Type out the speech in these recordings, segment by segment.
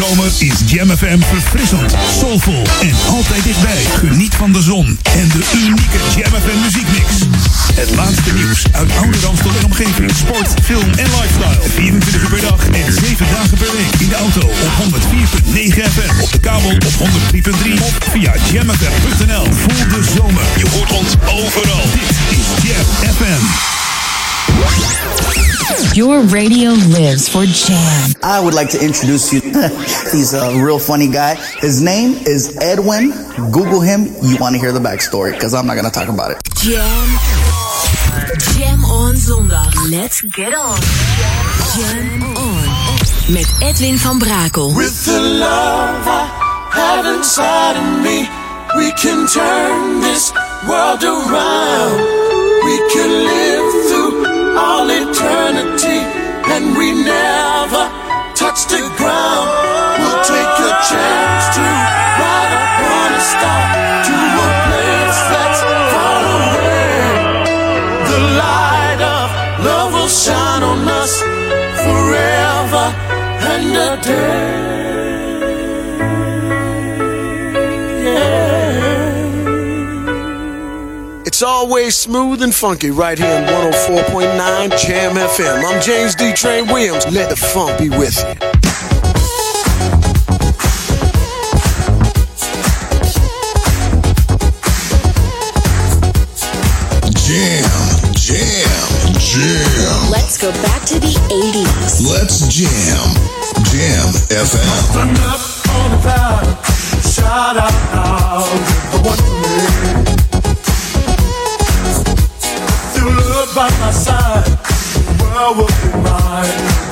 zomer is Jam FM verfrissend, soulvol en altijd dichtbij. Geniet van de zon en de unieke Jam FM muziekmix. Het laatste nieuws uit oude en omgeving. Sport, film en lifestyle. 24 uur per dag en 7 dagen per week. In de auto op 104.9 FM. Op de kabel op 103.3 of via jamfm.nl. Voel de zomer. Je hoort ons overal. Dit is Jam FM. Your radio lives for Jam. I would like to introduce you. He's a real funny guy. His name is Edwin. Google him. You want to hear the backstory because I'm not going to talk about it. Jam. Jam on zondag. Let's get on. Jam on. Met Edwin van Brakel. With the love I have inside of me, we can turn this world around. We can live through all eternity, and we never touch the ground. We'll take a chance to ride upon a star to a place that's far away. The light of love will shine on us forever and a day. It's always smooth and funky right here in 104.9 Jam FM. I'm James D. Train Williams. Let the funk be with you. Jam, jam, jam. Let's go back to the 80s. Let's jam. Jam FM. Turn up on the cloud, shout out now, the by my side, the world will be mine,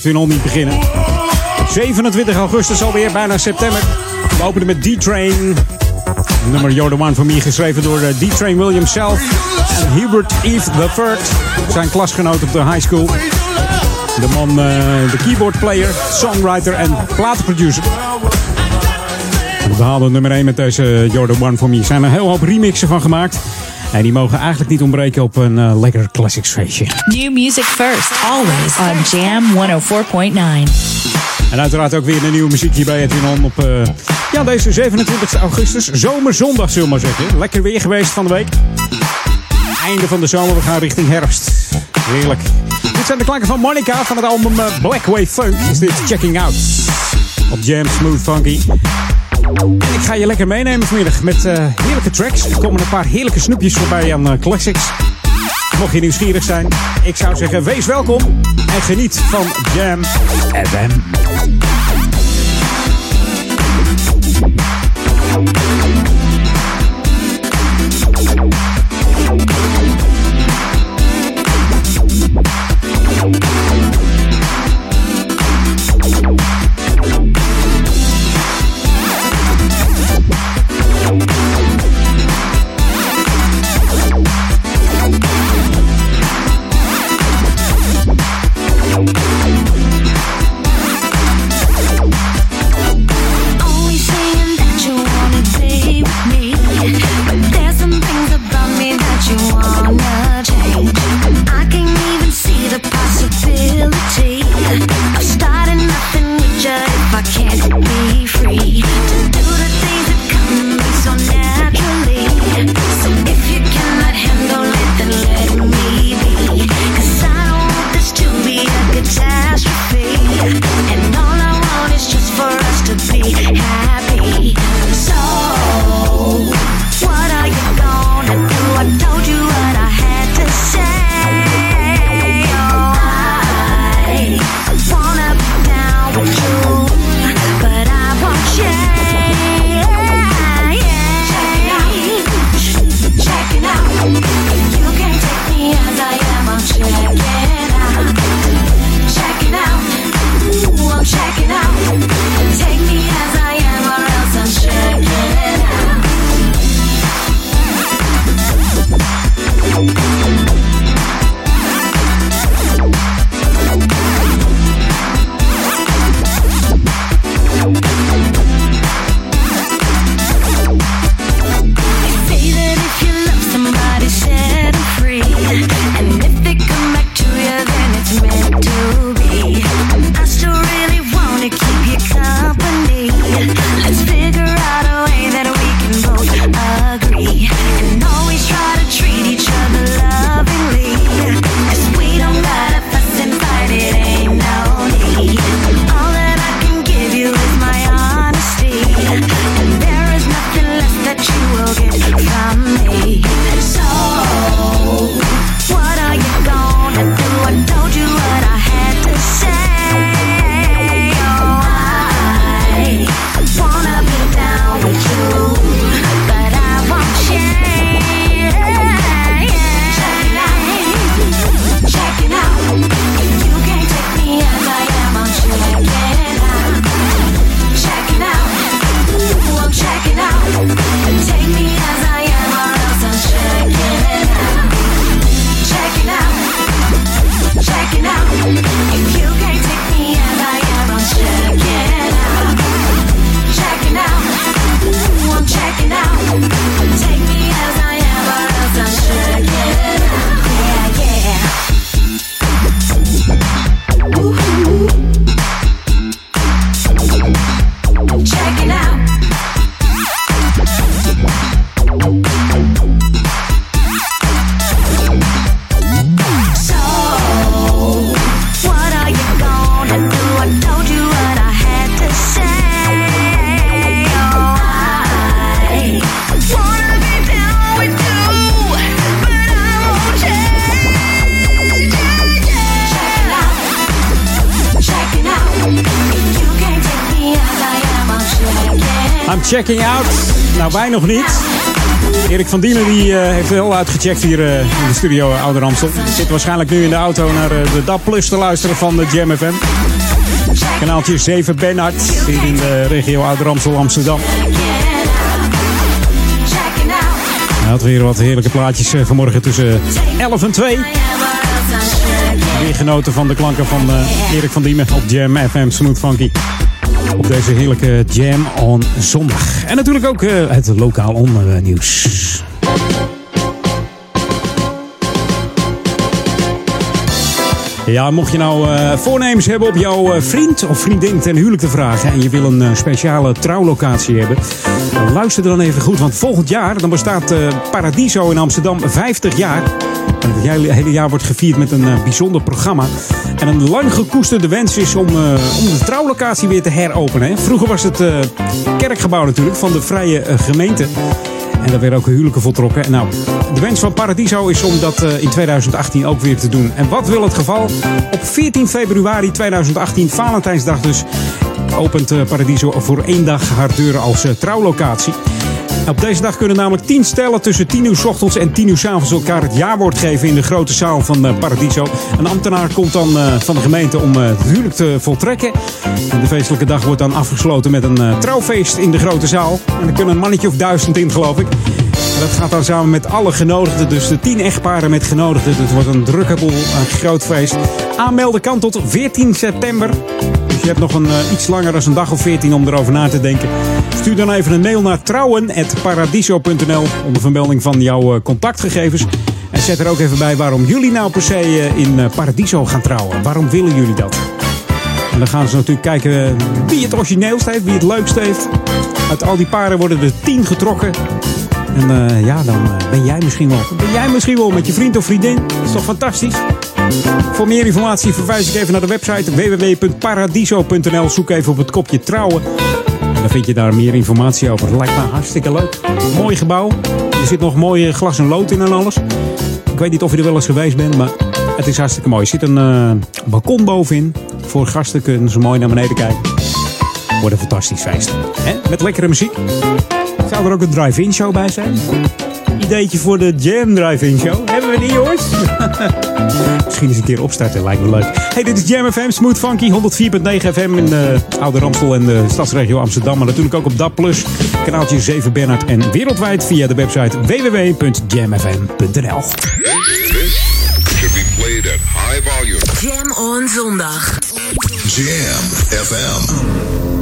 Edwin al niet beginnen. 27 augustus alweer, bijna september. We openen met D-Train. Nummer You're one for me, geschreven door uh, D-Train Williams zelf. En Hubert Eve III, zijn klasgenoot op de high school. De man, uh, de keyboardplayer, songwriter en platenproducer. We haalden nummer 1 met deze You're the one for me. Er zijn een heel hoop remixen van gemaakt. En die mogen eigenlijk niet ontbreken op een uh, lekker classics feestje. New music first, always on Jam 104.9. En uiteraard ook weer een nieuwe muziek hier bij Edwin On op uh, ja, deze 27 augustus. Zomerzondag, zullen we maar zeggen. Lekker weer geweest van de week. Einde van de zomer, we gaan richting herfst. Heerlijk. Dit zijn de klanken van Monica van het album uh, Black Wave Funk. Is dit Checking Out. Op Jam Smooth Funky. En ik ga je lekker meenemen vanmiddag met uh, heerlijke tracks. Er komen een paar heerlijke snoepjes voorbij aan uh, classics. Mocht je nieuwsgierig zijn, ik zou zeggen wees welkom en geniet van Jam FM. Nog niet. Erik van Diemen die, uh, heeft wel uitgecheckt hier uh, in de studio uh, Oude Ramstel. Zit waarschijnlijk nu in de auto naar de DAP Plus te luisteren van de Jam FM. Kanaaltje 7 Bernhard, hier in de regio Oude Ramstel, Amsterdam. Hij had weer wat heerlijke plaatjes vanmorgen tussen 11 en 2. Weer genoten van de klanken van Erik van Diemen op Jam FM Smooth Funky op deze heerlijke Jam on zondag. En natuurlijk ook uh, het lokaal ondernieuws. Ja, mocht je nou uh, voornemens hebben op jouw uh, vriend of vriendin ten huwelijk te vragen en je wil een speciale trouwlocatie hebben, luister dan even goed. Want volgend jaar dan bestaat Paradiso in Amsterdam 50 jaar. En het hele jaar wordt gevierd met een bijzonder programma. En een lang gekoesterde wens is om, om de trouwlocatie weer te heropenen. Vroeger was het kerkgebouw natuurlijk van de Vrije Gemeente. En daar werden ook huwelijken voltrokken. En nou, de wens van Paradiso is om dat in 2018 ook weer te doen. En wat wil het geval? Op 14 februari 2018, Valentijnsdag dus, opent Paradiso voor één dag haar deuren als trouwlocatie. Op deze dag kunnen namelijk 10 stellen tussen 10 uur s ochtends en 10 uur s avonds elkaar het jaarwoord geven in de grote zaal van Paradiso. Een ambtenaar komt dan van de gemeente om het huwelijk te voltrekken. En de feestelijke dag wordt dan afgesloten met een trouwfeest in de grote zaal. En er kunnen een mannetje of duizend in, geloof ik. Dat gaat dan samen met alle genodigden. Dus de tien echtparen met genodigden. Het wordt een drukke boel, een groot feest. Aanmelden kan tot 14 september. Je hebt nog een, uh, iets langer dan een dag of 14 om erover na te denken. Stuur dan even een mail naar trouwen.paradiso.nl onder vermelding van jouw uh, contactgegevens. En zet er ook even bij waarom jullie nou per se uh, in Paradiso gaan trouwen. Waarom willen jullie dat? En dan gaan ze natuurlijk kijken wie het origineelst heeft, wie het leukst heeft. Uit al die paren worden er 10 getrokken. En ja, dan ben jij misschien wel. Ben jij misschien wel met je vriend of vriendin? Dat is toch fantastisch? Voor meer informatie verwijs ik even naar de website www.paradiso.nl. Zoek even op het kopje trouwen. En dan vind je daar meer informatie over. Lijkt me hartstikke leuk. Mooi gebouw. Er zit nog mooi glas en lood in en alles. Ik weet niet of je er wel eens geweest bent, maar het is hartstikke mooi. Er zit een uh, balkon bovenin. Voor gasten kunnen ze mooi naar beneden kijken. Wordt een fantastisch feest. Hè? Met lekkere muziek. Zou er ook een drive-in show bij zijn? Ideetje voor de Jam Drive-in show. Hebben we die, jongens? Misschien eens een keer opstarten, lijkt me leuk. Hey, dit is Jam FM, Smooth Funky, 104.9 FM in de Oude Ramstel en de stadsregio Amsterdam. Maar natuurlijk ook op DAP+, kanaaltje 7 Bernard en wereldwijd via de website www.jamfm.nl. should be played at high volume. Jam on zondag. Jam FM.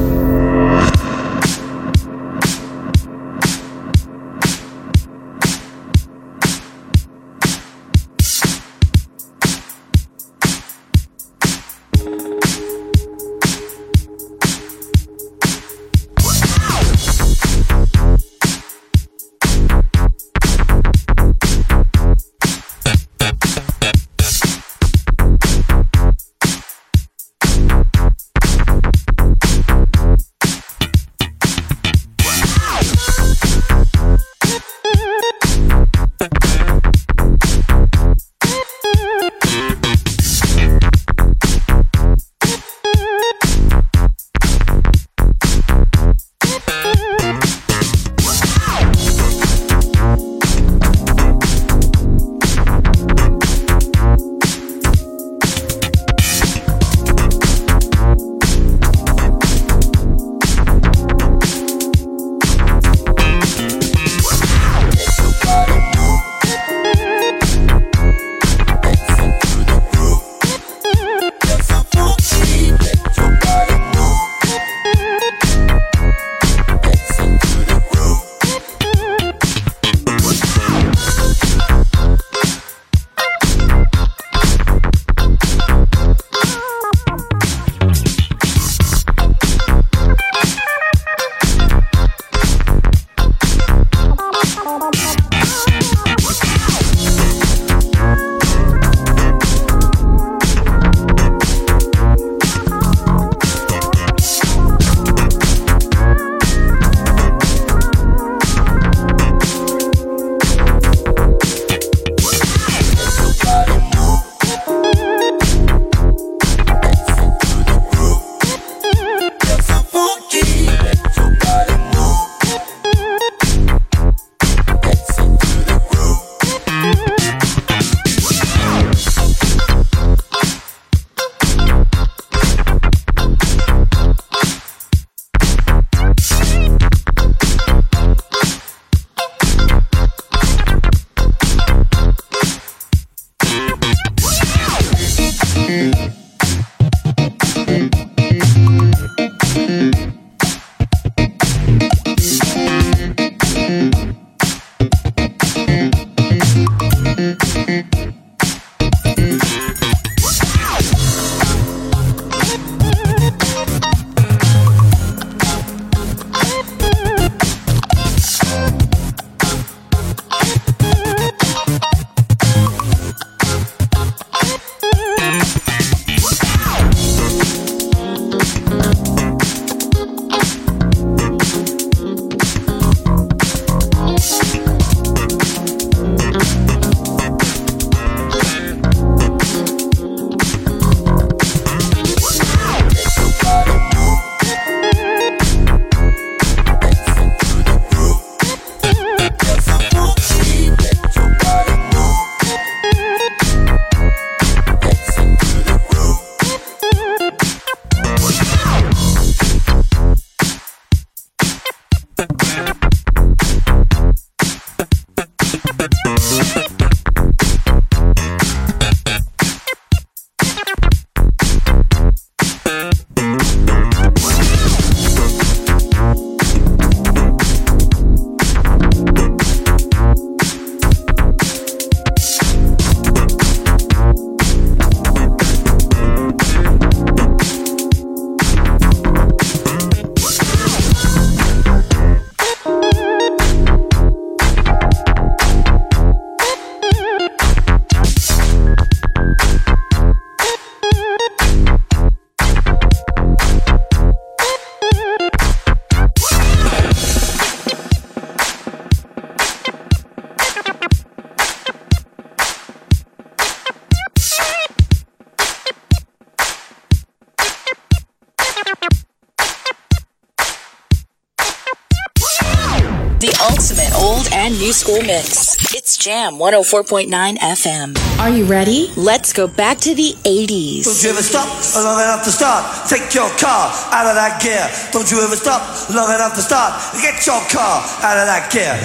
School mix. It's Jam 104.9 FM. Are you ready? Let's go back to the 80s. Don't you ever stop long enough to start? Take your car out of that gear. Don't you ever stop long enough to start? Get your car out of that gear.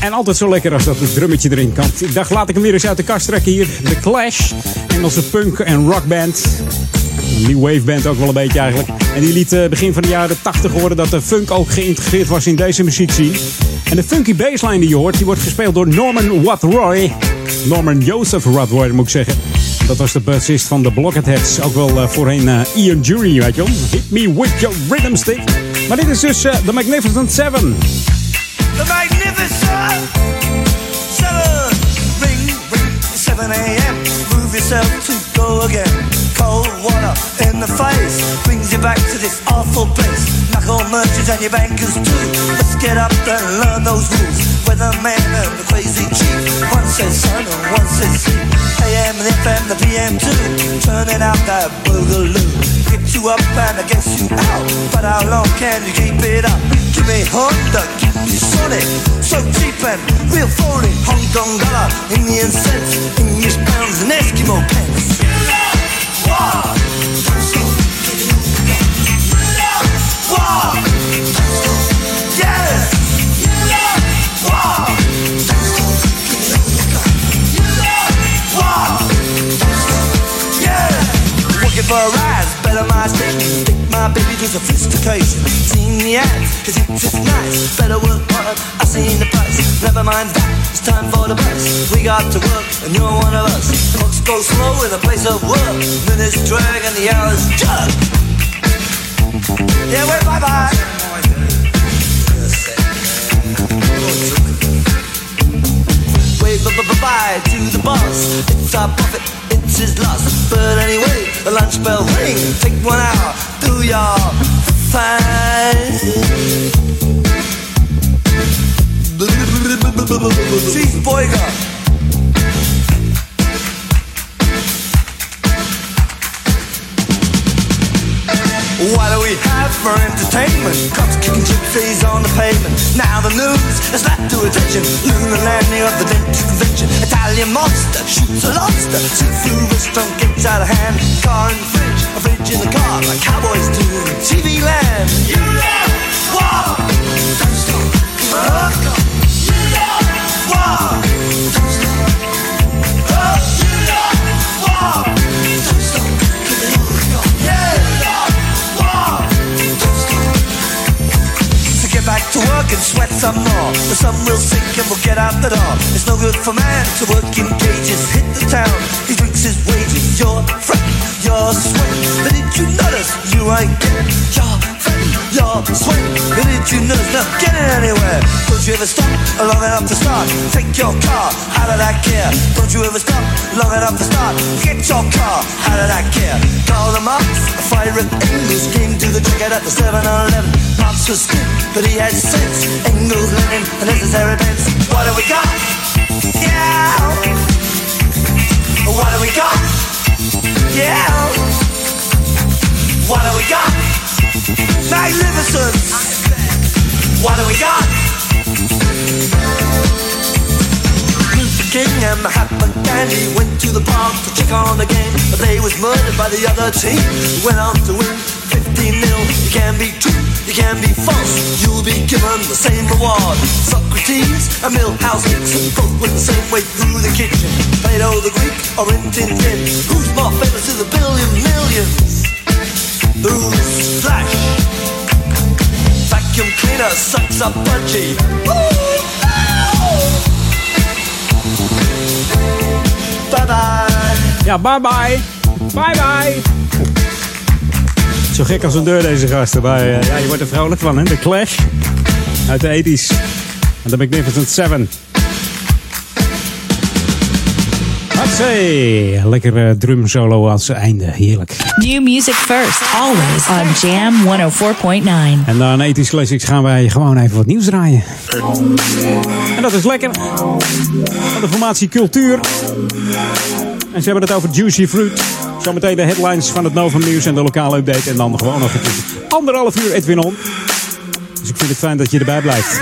En altijd zo lekker als dat het drummetje erin kan. Ik dacht, laat ik hem weer eens uit de kast trekken hier. The Clash, Engelse punk- en rockband. Een new wave band ook wel een beetje eigenlijk. En die liet eh, begin van de jaren 80 horen dat de funk ook geïntegreerd was in deze muziekscene. En de funky bassline die je hoort, die wordt gespeeld door Norman Watroy. Norman Joseph Watroy moet ik zeggen. Dat was de bassist van de Blockheads. Ook wel eh, voorheen eh, Ian Jury, weet je. Hit me with your rhythm stick. Maar dit is dus eh, The Magnificent Seven. The magnificent seven. Ring, ring, 7 a.m. Move yourself to go again. Cold water in the face brings you back to this awful place. Knuckle merchants and your bankers too. Let's get up and learn those rules. Weatherman and the crazy chief. One says sun and one says sea. AM and FM, the PM too. Turning out that boogaloo. Get you up and I guess you out. But how long can you keep it up? Give me Honda, give me Sonic. So cheap and real phony. Hong Kong dollar, Indian cents, English pounds and Eskimo pence. Whoa! My baby to sophistication. Seen the ads, cause it's nice. Better work hard, I seen the price. Never mind that, it's time for the bus. We got to work, and you're one of us. Clocks go slow in the place of work. Minutes drag and the hours jug. Yeah, wait, bye bye. Wave bye to the boss. It's our profit, it's his loss. But anyway, the lunch bell ring. Take one hour, do your fine. Chief Boyga. What do we have for entertainment? Cops kicking gypsies on the pavement. Now the news has led to attention. Lunar landing of the dentist convention. Italian monster shoots a lobster. Seafood restaurant gets out of hand. Car fridge, a fridge in the car, like cowboys do in TV land. You know? Don't stop. Don't stop. Don't stop. And sweat some more. The sun will sink and we'll get out the door. It's no good for man to work in cages. Hit the town, he his wages. Your friend, your sweat. But did you notice you ain't getting your friend, your sweat? But did you notice not getting anywhere? Don't you ever stop long enough to start? Take your car out of that gear. Don't you ever stop long enough to start? Get your car out of that gear. Call them up, a fire Engels came to the checkout at the 7-Eleven. Pops was good, but he had sense. Engels, Lenin, the necessary pence. What have we got? Yeah. What do we got? Yeah. What do we got? Magnificent. What do we got? Luther King and Mahatma Gandhi went to the park to check on the game, but they was murdered by the other team. Went on to win 15 nil. You can be true, you can be false. You'll be given the same reward. Socrates and Milhouse Nixon both went the same way through the kitchen. Plato the Greek or in Tin. Who's more famous to the billion millions? Who's Flash? Vacuum cleaner sucks up budgie. Bye bye. Ja, bye bye. Bye bye. Zo gek als een deur deze gasten. Maar uh, ja, je wordt er vrolijk van, hè? De Clash. Uit de 80s. En de Magnificent Seven. Hatsé. Lekker uh, drum solo als einde. Heerlijk. New music first. Always on Jam 104.9. En dan 80s Classics gaan wij gewoon even wat nieuws draaien. En dat is lekker. Van de formatie Cultuur. En ze hebben het over Juicy Fruit. Zometeen de headlines van het Novum Nieuws en de lokale update. En dan gewoon nog anderhalf uur Edwin On. Dus ik vind het fijn dat je erbij blijft.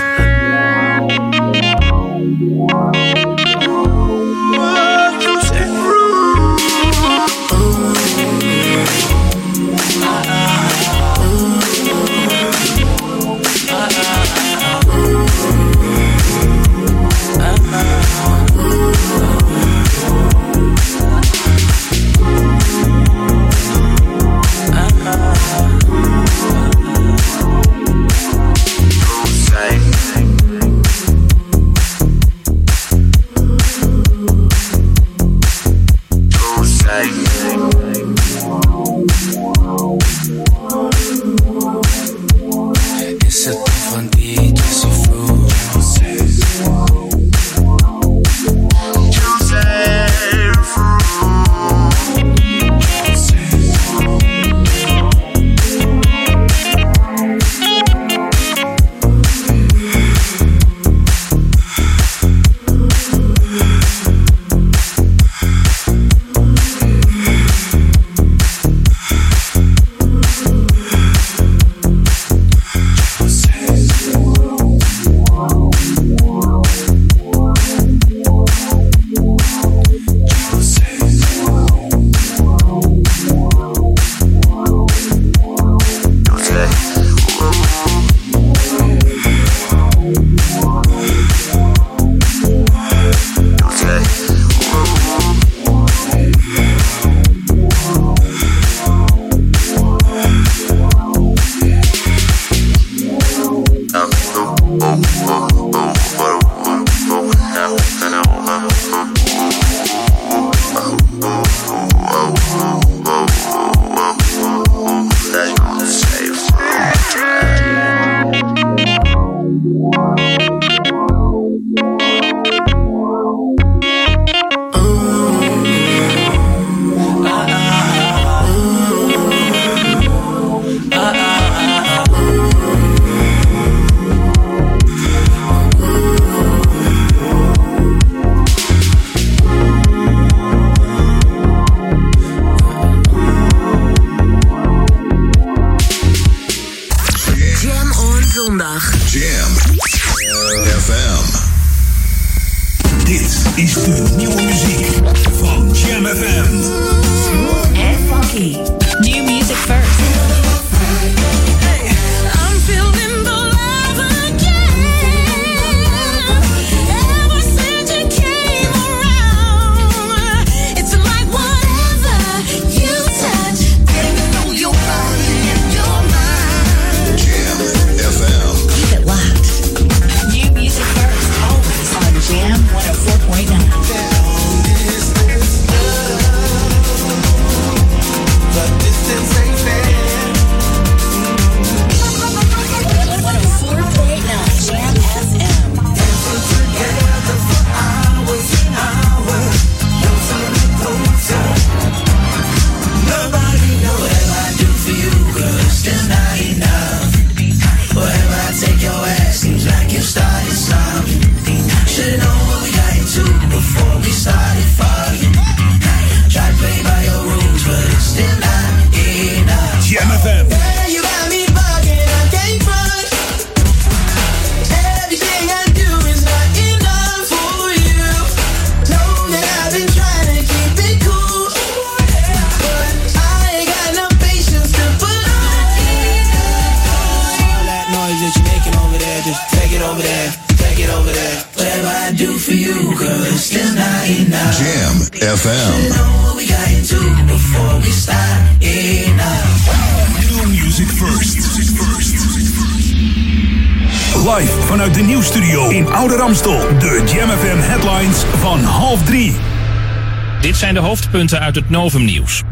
Hoofdpunten uit het Novum-nieuws.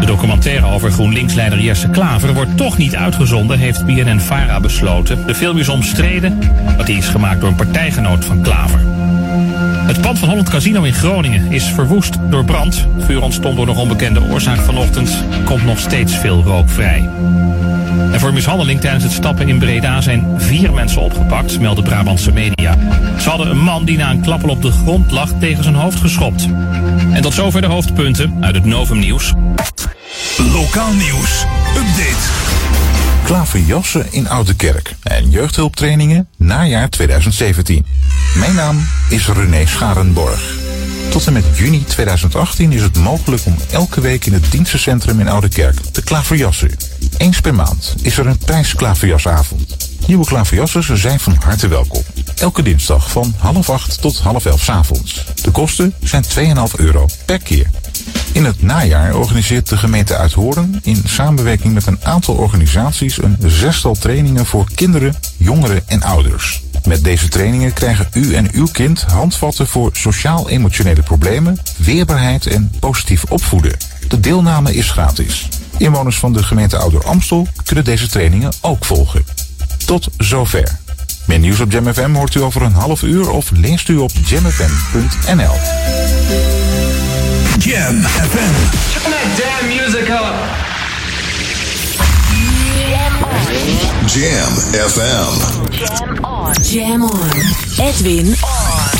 De documentaire over GroenLinks-leider Jesse Klaver wordt toch niet uitgezonden, heeft BNN-Vara besloten. De film is omstreden, want die is gemaakt door een partijgenoot van Klaver. Het pand van Holland Casino in Groningen is verwoest door brand. Vuur ontstond door nog onbekende oorzaak vanochtend. Komt nog steeds veel rook vrij. En voor mishandeling tijdens het stappen in Breda zijn vier mensen opgepakt, melden Brabantse media. Ze hadden een man die na een klappel op de grond lag tegen zijn hoofd geschopt. En tot zover de hoofdpunten uit het Novum Nieuws. Lokaal nieuws. Update. Klaverjassen in Oude Kerk en jeugdhulptrainingen najaar 2017. Mijn naam is René Scharenborg. Tot en met juni 2018 is het mogelijk om elke week in het dienstencentrum in Oude Kerk te klaverjassen. Eens per maand is er een prijsklaverjasavond. Nieuwe klaverjassen zijn van harte welkom. Elke dinsdag van half acht tot half elf avonds. De kosten zijn 2,5 euro per keer. In het najaar organiseert de gemeente Uithoorn in samenwerking met een aantal organisaties een zestal trainingen voor kinderen, jongeren en ouders. Met deze trainingen krijgen u en uw kind handvatten voor sociaal-emotionele problemen, weerbaarheid en positief opvoeden. De deelname is gratis. Inwoners van de gemeente Ouder Amstel kunnen deze trainingen ook volgen. Tot zover. Meer nieuws op Jam FM hoort u over een half uur of leest u op jamfm.nl. Jam FM. Turn that damn music up. Jam FM. Jam on. Edwin on.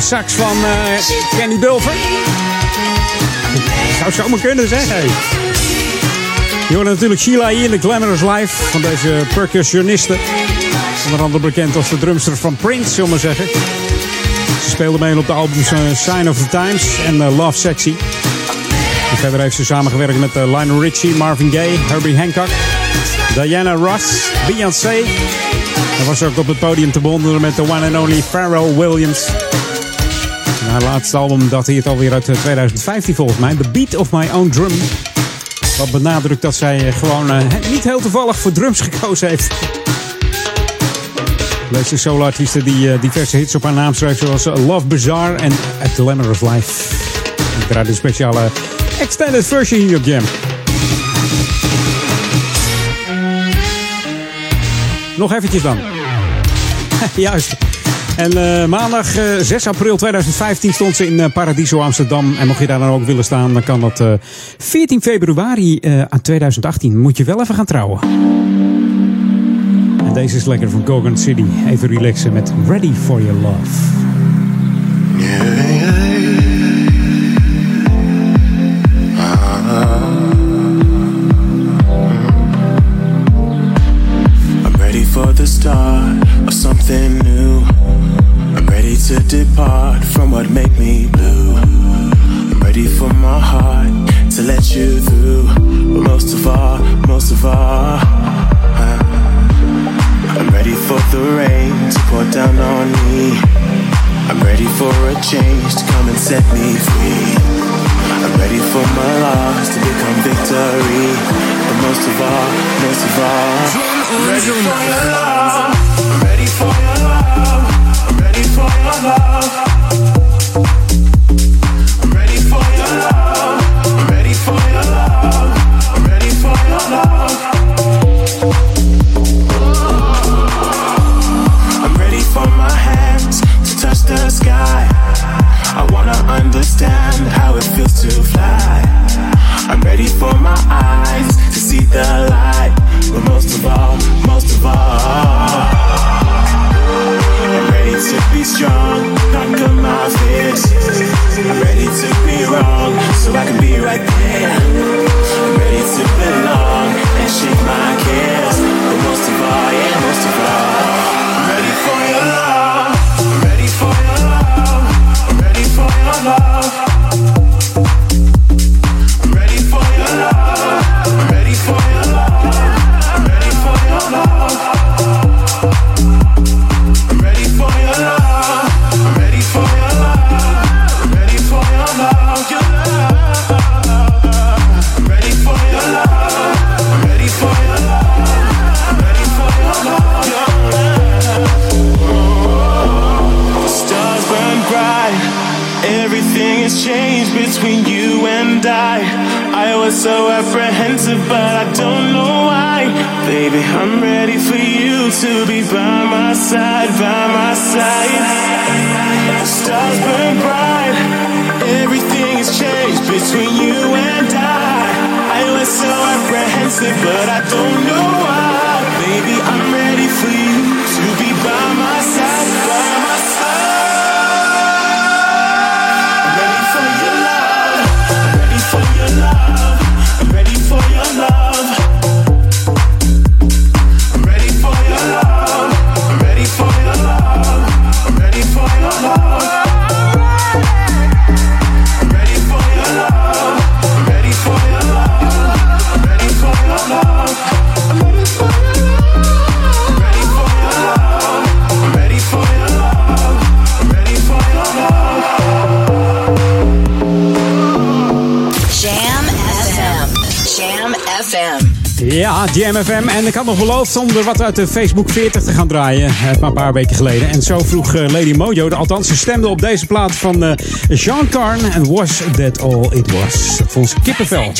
De sax van uh, Kenny Dulfer? Zou zomaar kunnen zeggen. Hey. Je natuurlijk Sheila hier in de Glamorous Life van deze percussioniste. Onder andere bekend als de drumster van Prince, zullen we zeggen. Ze speelde mee op de albums uh, Sign of the Times en Love Sexy. Verder heeft ze samengewerkt met Lionel Richie, Marvin Gaye, Herbie Hancock, Diana Ross, Beyoncé. En was ook op het podium te bewonderen met de one and only Pharrell Williams. Haar laatste album dateert alweer uit 2015 volgens mij. The Beat of My Own Drum. Wat benadrukt dat zij gewoon uh, niet heel toevallig voor drums gekozen heeft. Deze solo-artiesten die diverse hits op haar naam schrijft, zoals Love Bizarre en A Glamorous Life. Ik draai een speciale extended version hier op Jam. Nog eventjes dan. Juist. En uh, maandag uh, 6 april 2015 stond ze in uh, Paradiso Amsterdam. En mocht je daar dan ook willen staan, dan kan dat 14 februari aan 2018. Moet je wel even gaan trouwen. En deze is lekker van Gogan City. Even relaxen met Ready for Your Love. For the start of something new. To depart from what make me blue. I'm ready for my heart to let you through. But most of all, most of all, I'm ready for the rain to pour down on me. I'm ready for a change to come and set me free. I'm ready for my loss to become victory. But most of all, most of all, I'm ready for your love. For your love. Nog beloofd om er wat uit de Facebook 40 te gaan draaien. eh, Maar een paar weken geleden. En zo vroeg eh, Lady Mojo, althans ze stemde op deze plaat van eh, Jean Carn. En Was That All It Was. Dat vond kippenvel.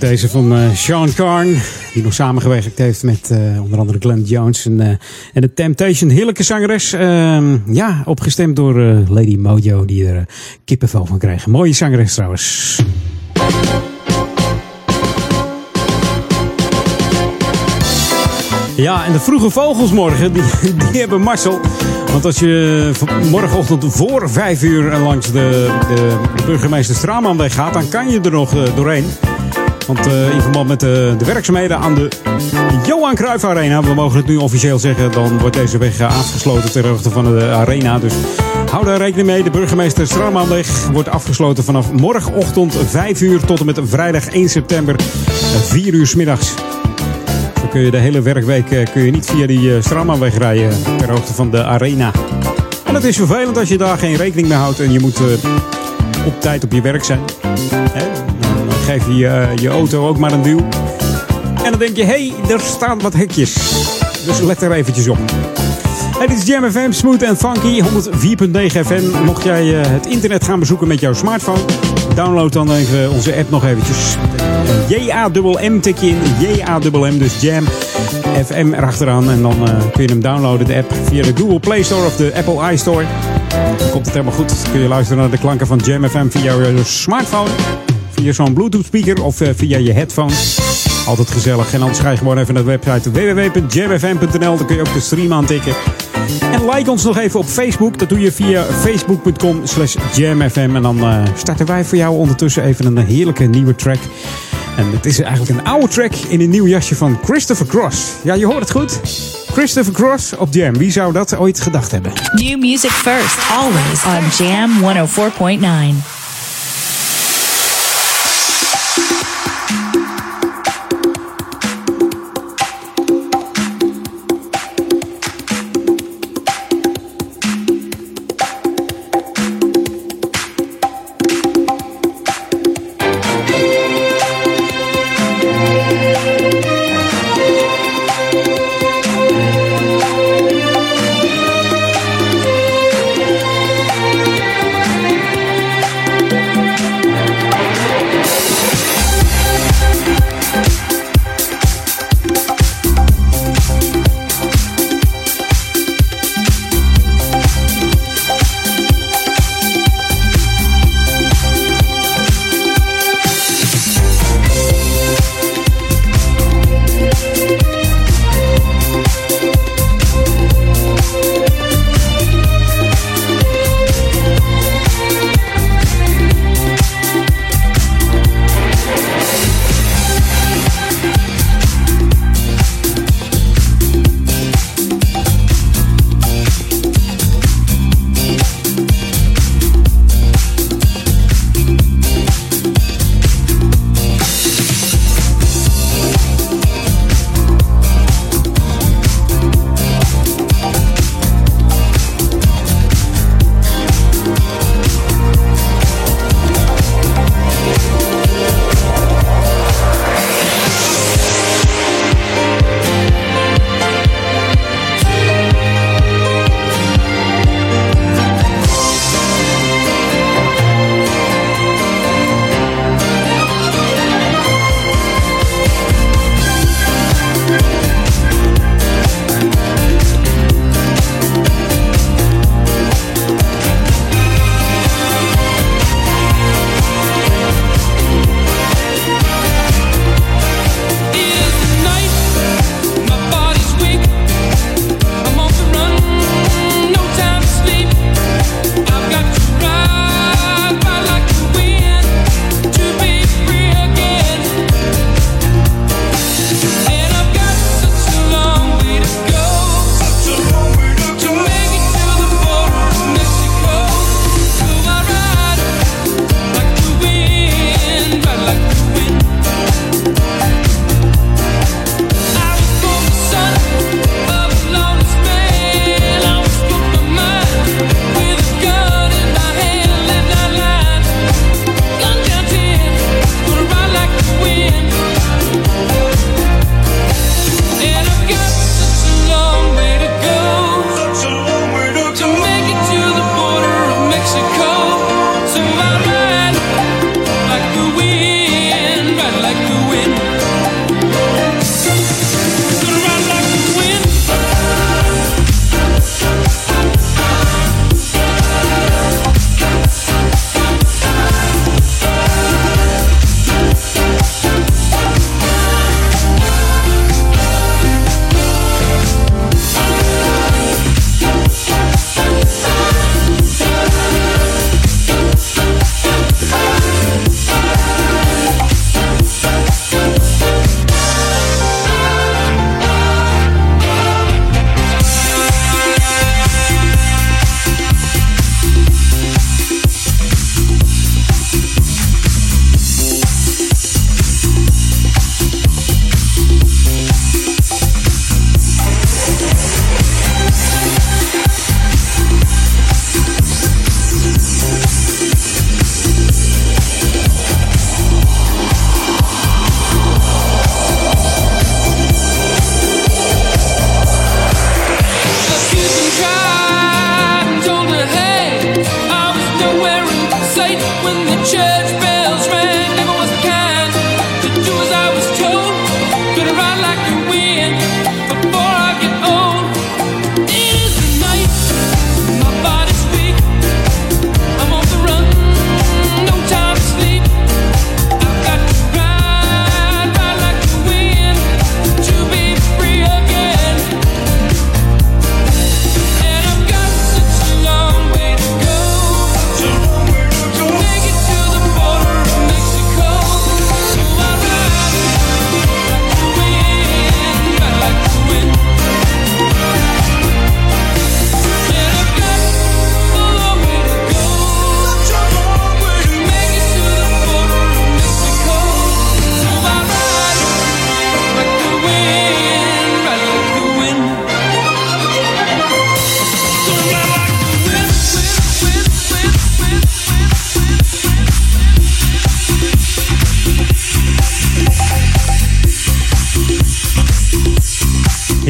Deze van uh, Sean Carn. Die nog samengewerkt heeft met uh, onder andere Glenn Jones en, uh, en de Temptation. Heerlijke zangeres. Ehm, ja, opgestemd door Lady Mojo. Die er kippenvel van krijgt. Mooie zangeres trouwens. Ja, en de vroege vogels morgen, die, die hebben Marcel. Want als je morgenochtend voor vijf uur langs de, de burgemeester Straamanweg gaat, dan kan je er nog doorheen. Want uh, in verband met de, de, werkzaamheden aan de Johan Cruijff Arena, we mogen het nu officieel zeggen, dan wordt deze weg afgesloten ter hoogte van de arena. Dus hou daar rekening mee. De burgemeester Straamanweg wordt afgesloten vanaf morgenochtend 5 uur tot en met vrijdag 1 september 4 uur s middags. Kun je de hele werkweek eh, kun je niet via die Straamanweg rijden ter hoogte van de arena. En het is vervelend als je daar geen rekening mee houdt en je moet op tijd op je werk zijn. Geef je uh, je auto ook maar een duw. En dan denk je, hé, hey, er staan wat hekjes. Dus let er eventjes op. Hey, dit is Jam FM, smooth en funky, 104.9 FM. Mocht jij uh, het internet gaan bezoeken met jouw smartphone, download dan even onze app nog eventjes. J-A-M-M tik je in, J-A-M-M, dus Jam FM erachteraan. En dan uh, kun je hem downloaden, de app, via de Google Play Store of de Apple iStore. Dan komt het helemaal goed. Dan kun je luisteren naar de klanken van Jam FM via je smartphone via zo'n Bluetooth speaker of uh, via je headphone. Altijd gezellig. En anders ga je gewoon even naar de website www.jamfm.nl. Dan kun je ook de stream aantikken. En like ons nog even op Facebook. Dat doe je via facebook.com slash jamfm. En dan uh, starten wij voor jou ondertussen even een heerlijke nieuwe track. En het is eigenlijk een oude track in een nieuw jasje van Christopher Cross. Ja, je hoort het goed. Christopher Cross op Jam. Wie zou dat ooit gedacht hebben? New music first, always on Jam 104.9.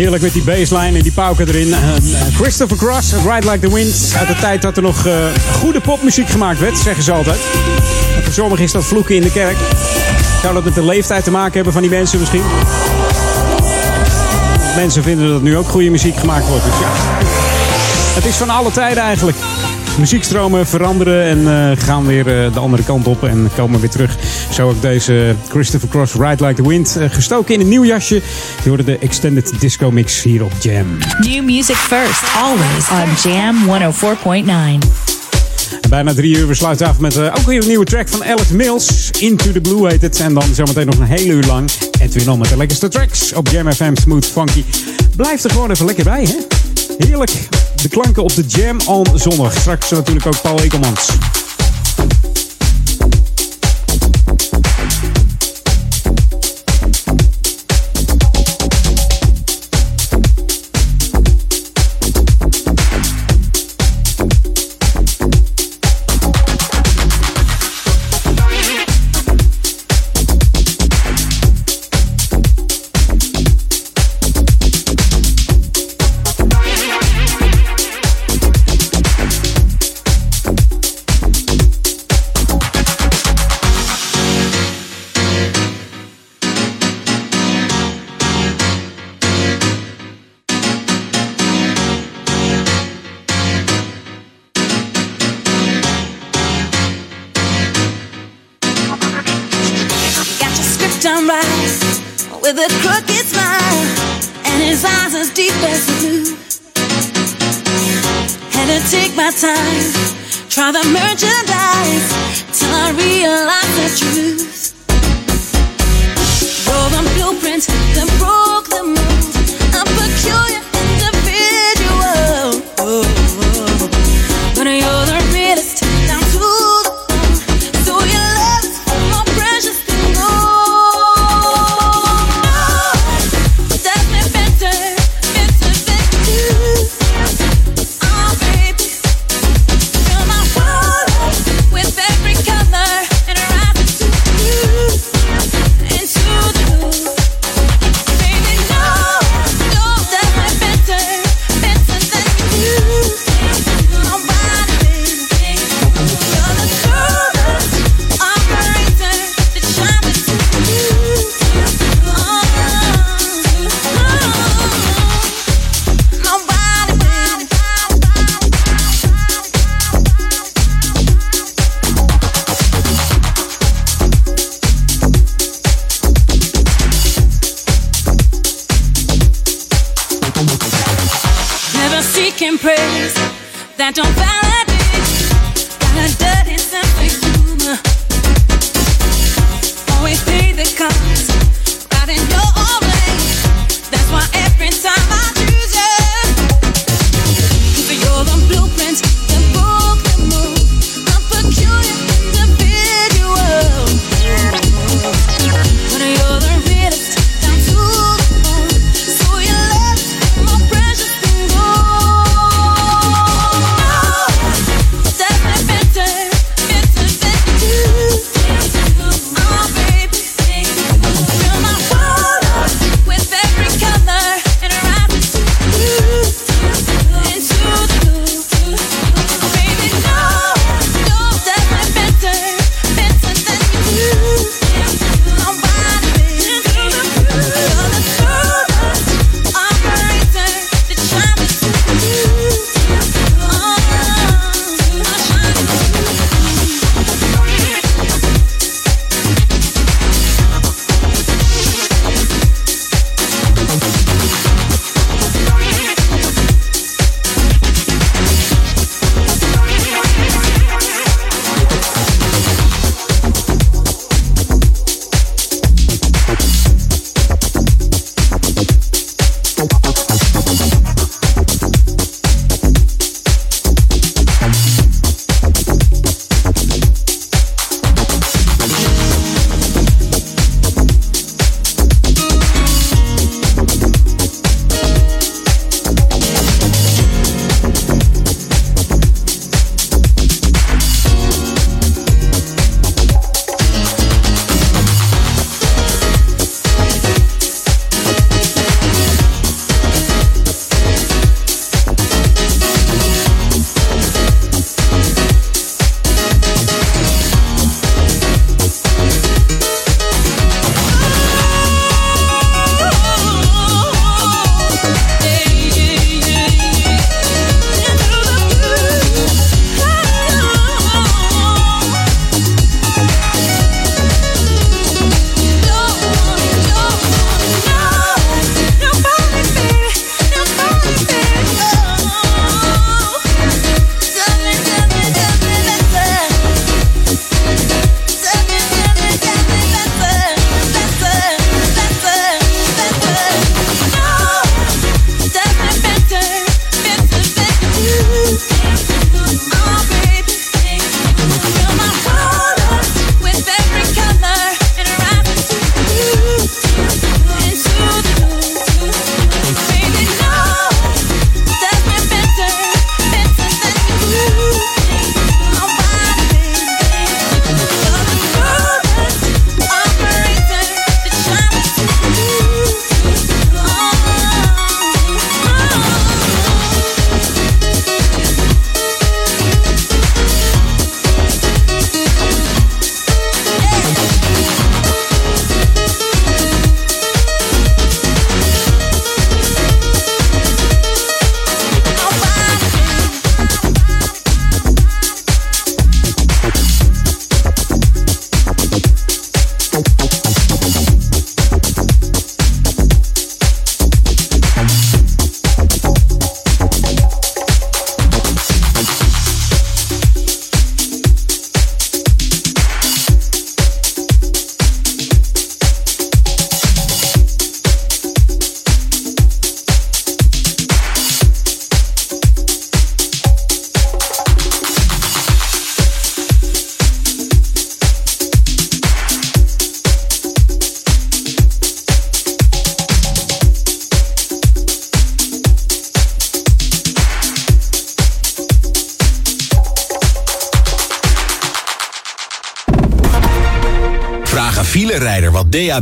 Heerlijk met die baseline en die pauken erin. Christopher Cross, Ride Like the Wind. Uit de tijd dat er nog goede popmuziek gemaakt werd, zeggen ze altijd. voor sommigen is dat vloeken in de kerk. Zou dat met de leeftijd te maken hebben van die mensen misschien? Mensen vinden dat nu ook goede muziek gemaakt wordt. Dus ja, het is van alle tijden eigenlijk. Muziekstromen veranderen en uh, gaan weer uh, de andere kant op en komen weer terug. Zo ook deze Christopher Cross Ride Like the Wind. Uh, gestoken in een nieuw jasje. Je hoorde de Extended Disco Mix hier op Jam. New music first, always on Jam 104.9. Bijna drie uur. We sluiten af met ook weer een nieuwe track van Alex Mills. Into the Blue heet het. En dan zometeen nog een hele uur lang. En weer nog met de lekkerste tracks op Jam FM Smooth Funky. Blijf er gewoon even lekker bij, hè? Heerlijk. De klanken op de Jam on zondag. Straks natuurlijk ook Paul Ekelmans. time. Try the merchandise till I realize the truth. Roll the blueprint, the road.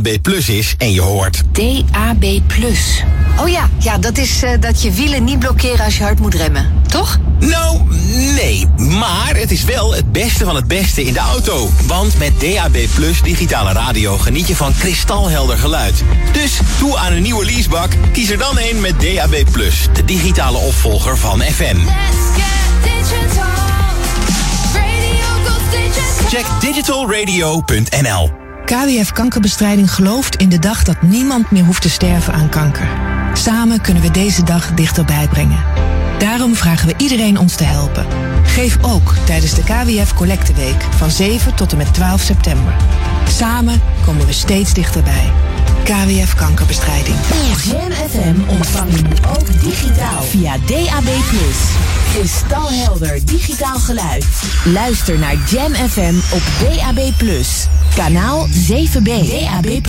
DAB Plus is en je hoort... DAB Plus. Oh ja, ja dat is uh, dat je wielen niet blokkeren als je hard moet remmen, toch? Nou, nee. Maar het is wel het beste van het beste in de auto. Want met DAB Plus digitale radio geniet je van kristalhelder geluid. Dus toe aan een nieuwe leasebak, kies er dan een met DAB Plus. De digitale opvolger van FM. Check digitalradio.nl KWF Kankerbestrijding gelooft in de dag dat niemand meer hoeft te sterven aan kanker. Samen kunnen we deze dag dichterbij brengen. Daarom vragen we iedereen ons te helpen. Geef ook tijdens de KWF Collecteweek van 7 tot en met 12 september. Samen komen we steeds dichterbij. KWF Kankerbestrijding. Jam FM ontvang je nu ook digitaal via DAB+. Kristalhelder digitaal geluid. Luister naar Jam FM op DAB+. Kanaal 7B. DAB+.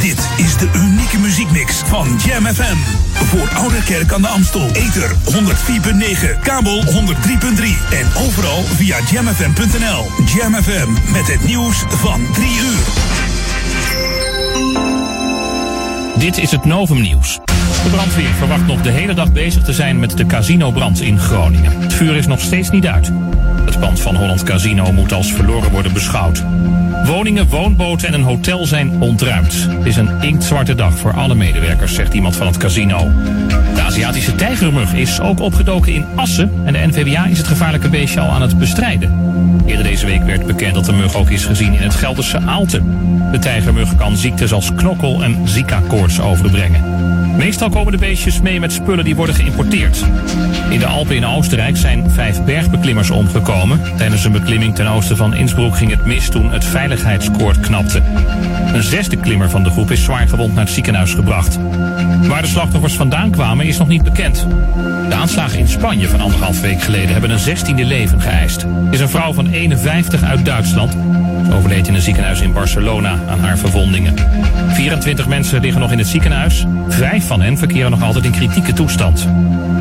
Dit is de unieke muziekmix van Jam FM. Voor Oude Kerk aan de Amstel. Ether 104.9, kabel 103.3 en overal via jamfm.nl. Jam FM met het nieuws van 3 uur. Dit is het Novum Nieuws. De brandweer verwacht nog de hele dag bezig te zijn met de casinobrand in Groningen. Het vuur is nog steeds niet uit. Het pand van Holland Casino moet als verloren worden beschouwd. Woningen, woonboten en een hotel zijn ontruimd. Het is een inktzwarte dag voor alle medewerkers, zegt iemand van het casino. De Aziatische tijgermug is ook opgedoken in Assen en de NVWA is het gevaarlijke beestje al aan het bestrijden. Eerder deze week werd bekend dat de mug ook is gezien in het Gelderse Aalten. De tijgermug kan ziektes als knokkel- en zika-koorts overbrengen. Meestal komen de beestjes mee met spullen die worden geïmporteerd. In de Alpen in Oostenrijk zijn vijf bergbeklimmers omgekomen. Tijdens een beklimming ten oosten van Innsbruck ging het mis toen het veiligheidskoord knapte. Een zesde klimmer van de groep is zwaar gewond naar het ziekenhuis gebracht. Waar de slachtoffers vandaan kwamen is nog niet bekend. De aanslagen in Spanje van anderhalf week geleden hebben een zestiende leven geëist. is een vrouw van 51 uit Duitsland. Overleed in een ziekenhuis in Barcelona aan haar verwondingen. 24 mensen liggen nog in het ziekenhuis. Vijf van hen verkeren nog altijd in kritieke toestand.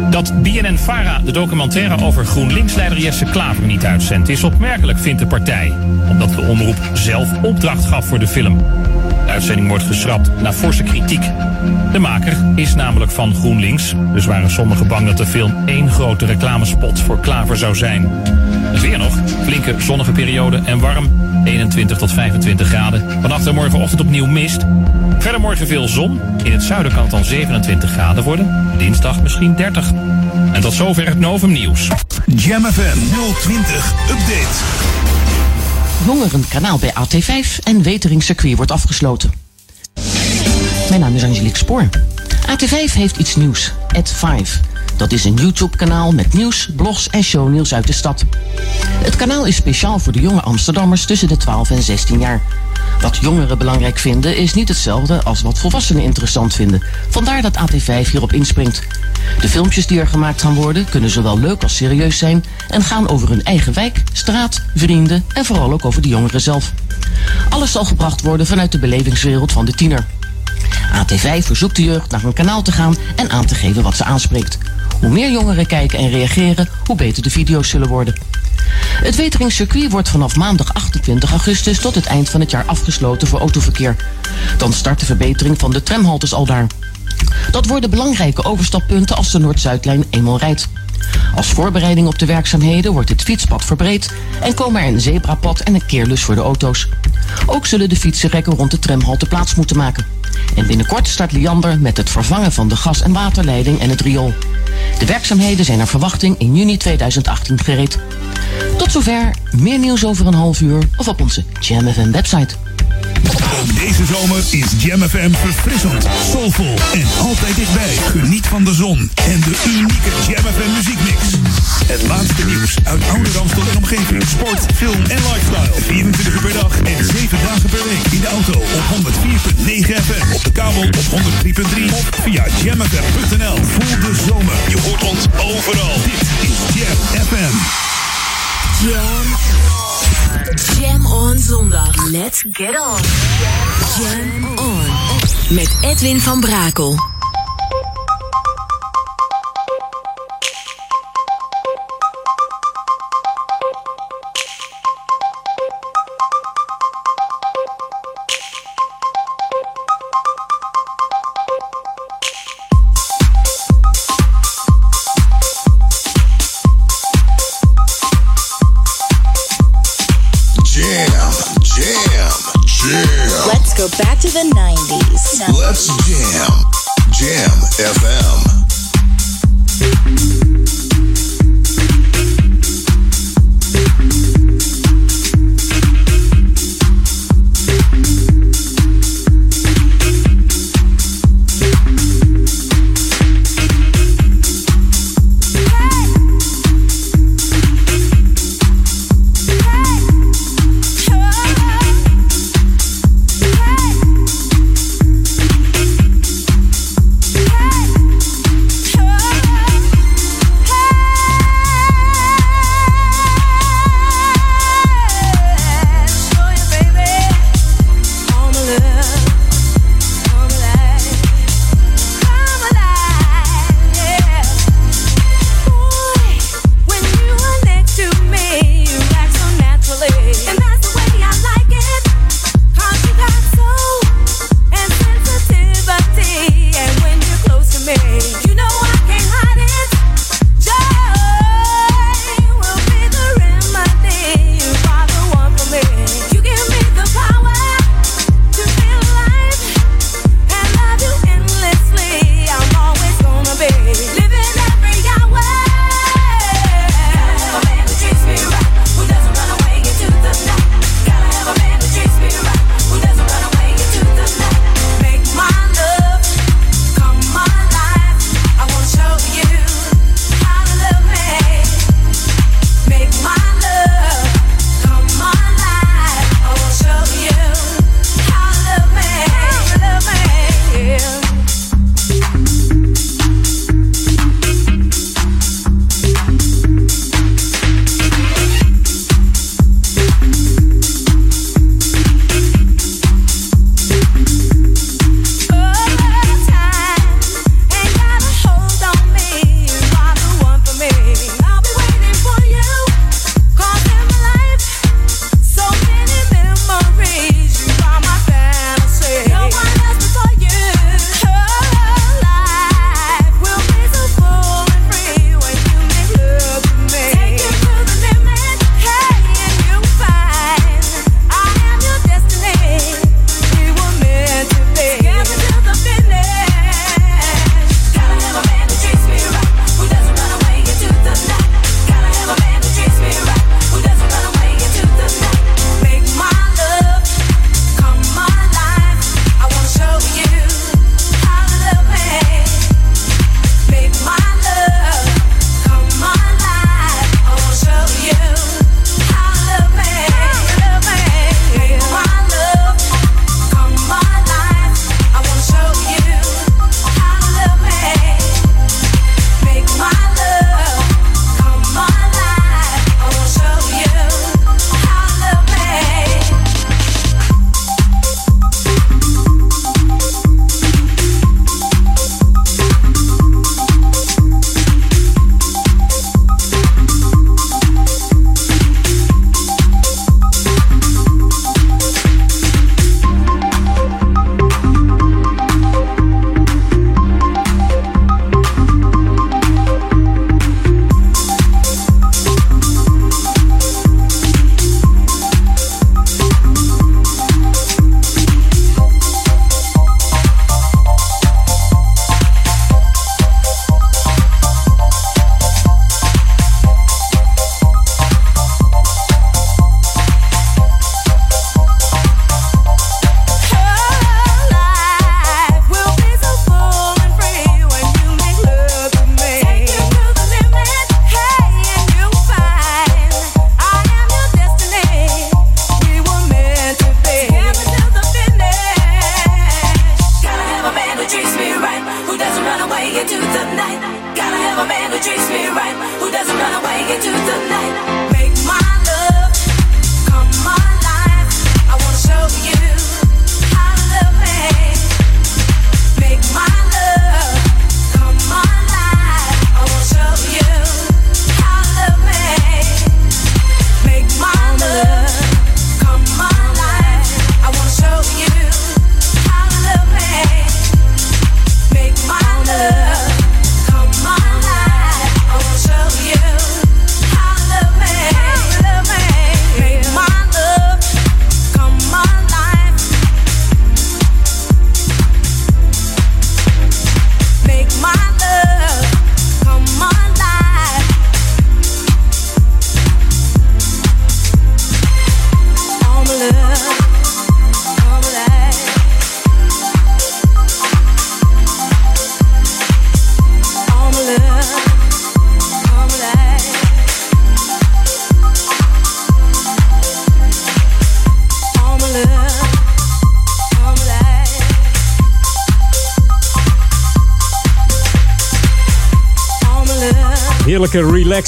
Dat BNN-Vara de documentaire over GroenLinks-leider Jesse Klaver niet uitzendt... is opmerkelijk, vindt de partij. Omdat de omroep zelf opdracht gaf voor de film. De uitzending wordt geschrapt na forse kritiek. De maker is namelijk van GroenLinks, dus waren sommigen bang dat de film één grote reclamespot voor Klaver zou zijn. Weer nog, flinke zonnige periode en warm, 21 tot 25 graden. Vannacht en morgenochtend opnieuw mist. Verder morgen veel zon. In het zuiden kan het dan 27 graden worden. Dinsdag misschien 30. En tot zover het Novum Nieuws. Jam FM 020 Update. Jongerenkanaal bij AT5 en Wetering circuit wordt afgesloten. Mijn naam is Angelique Spoor. AT5 heeft iets nieuws. At 5. Dat is een YouTube-kanaal met nieuws, blogs en shownieuws uit de stad. Het kanaal is speciaal voor de jonge Amsterdammers tussen de 12 en 16 jaar. Wat jongeren belangrijk vinden is niet hetzelfde als wat volwassenen interessant vinden. Vandaar dat AT5 hierop inspringt. De filmpjes die er gemaakt gaan worden kunnen zowel leuk als serieus zijn en gaan over hun eigen wijk, straat, vrienden en vooral ook over de jongeren zelf. Alles zal gebracht worden vanuit de belevingswereld van de tiener. AT5 verzoekt de jeugd naar een kanaal te gaan en aan te geven wat ze aanspreekt. Hoe meer jongeren kijken en reageren, hoe beter de video's zullen worden. Het Weteringscircuit wordt vanaf maandag 28 augustus tot het eind van het jaar afgesloten voor autoverkeer. Dan start de verbetering van de tramhaltes al daar. Dat worden belangrijke overstappunten als de Noord-Zuidlijn eenmaal rijdt. Als voorbereiding op de werkzaamheden wordt het fietspad verbreed en komen er een zebrapad en een keerlus voor de auto's. Ook zullen de fietsenrekken rond de tramhalte plaats moeten maken. En binnenkort start Liander met het vervangen van de gas- en waterleiding en het riool. De werkzaamheden zijn naar verwachting in juni 2018 gereed. Tot zover, meer nieuws over een half uur of op onze JamFM website. Ook deze zomer is Jam FM verfrissend, soulvol en altijd dichtbij. Geniet van de zon en de unieke Jam FM muziekmix. Het laatste nieuws uit oude Ramstel en omgeving. Sport, film en lifestyle. 24 uur per dag en 7 dagen per week. In de auto op 104.9 FM. Op de kabel op 103.3 of via jamfm.nl. Voel de zomer. Je hoort ons overal. Dit is Jam FM. Jam Jam on zondag. Let's get on. Jam on. Met Edwin van Brakel.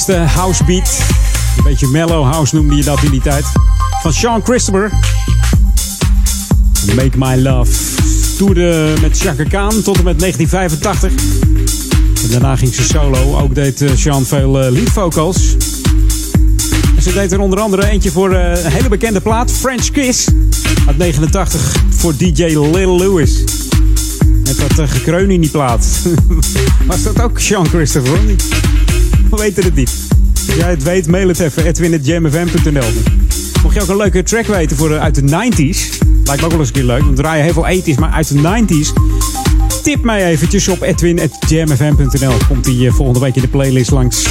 Relaxed house beat. Een beetje mellow house noemde je dat in die tijd. Van Sean Christopher. Make My Love. Toerde met Chaka Khan tot en met 1985. En daarna ging ze solo. Ook deed eh, Sean veel uh, lead vocals. En ze deed er onder andere eentje voor uh, een hele bekende plaat. French Kiss. Uit 89 voor DJ Lil Lewis. Met dat gekreun in die plaat. Was dat ook Sean Christopher? We weten het niet. Als jij het weet, mail het even. edwin.jamfm.nl Mocht je ook een leuke track weten voor, uit de 90s. Lijkt me ook wel eens een keer leuk. Want we draaien heel veel ethisch, maar uit de 90s. Tip mij eventjes op edwin.jamfm.nl. Komt die volgende week in de playlist langs.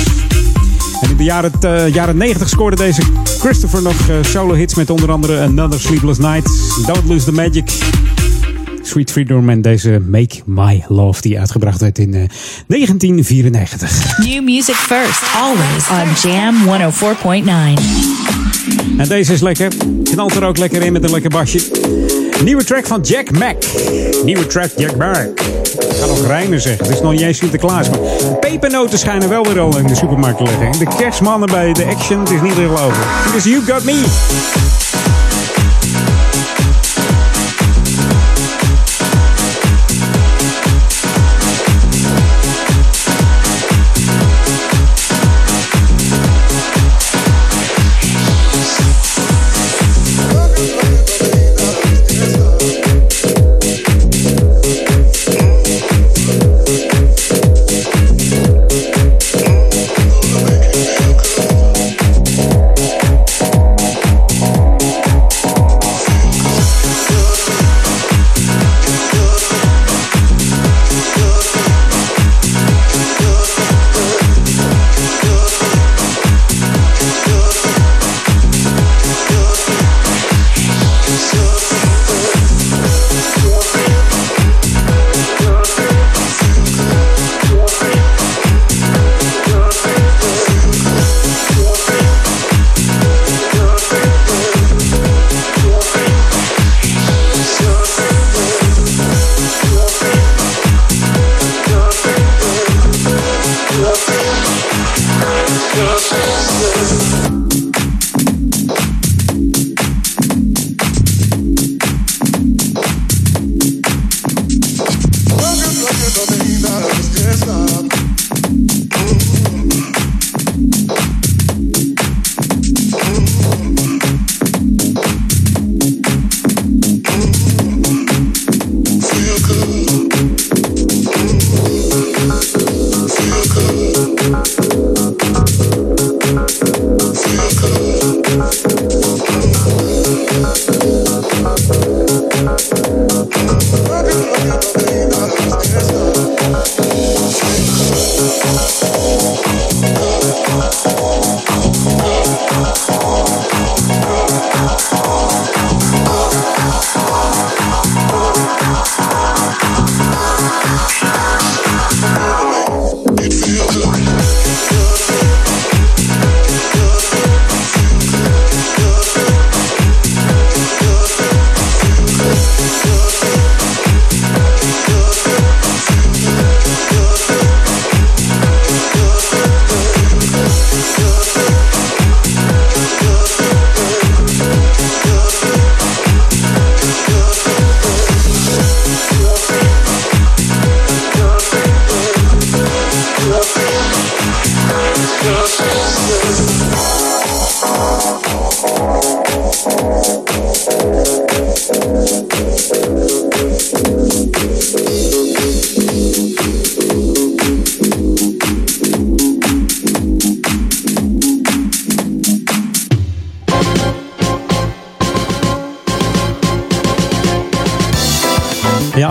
En in de jaren, uh, jaren 90 scoorde deze Christopher nog solo hits met onder andere Another Sleepless Night, Don't Lose the Magic, Sweet Freedom en deze Make My Love die uitgebracht werd in 1994. New music first, always on Jam 104.9. En deze is lekker. Knalt er ook lekker in met een lekker basje. Nieuwe track van Jack Mac. Nieuwe track Jack Mac. Ik ga nog rijmen zeggen. Het is nog niet eens Sinterklaas. Maar pepernoten schijnen wel weer al in de supermarkt te liggen. De kerstmannen bij de Action, het is niet te geloven. Because you got me.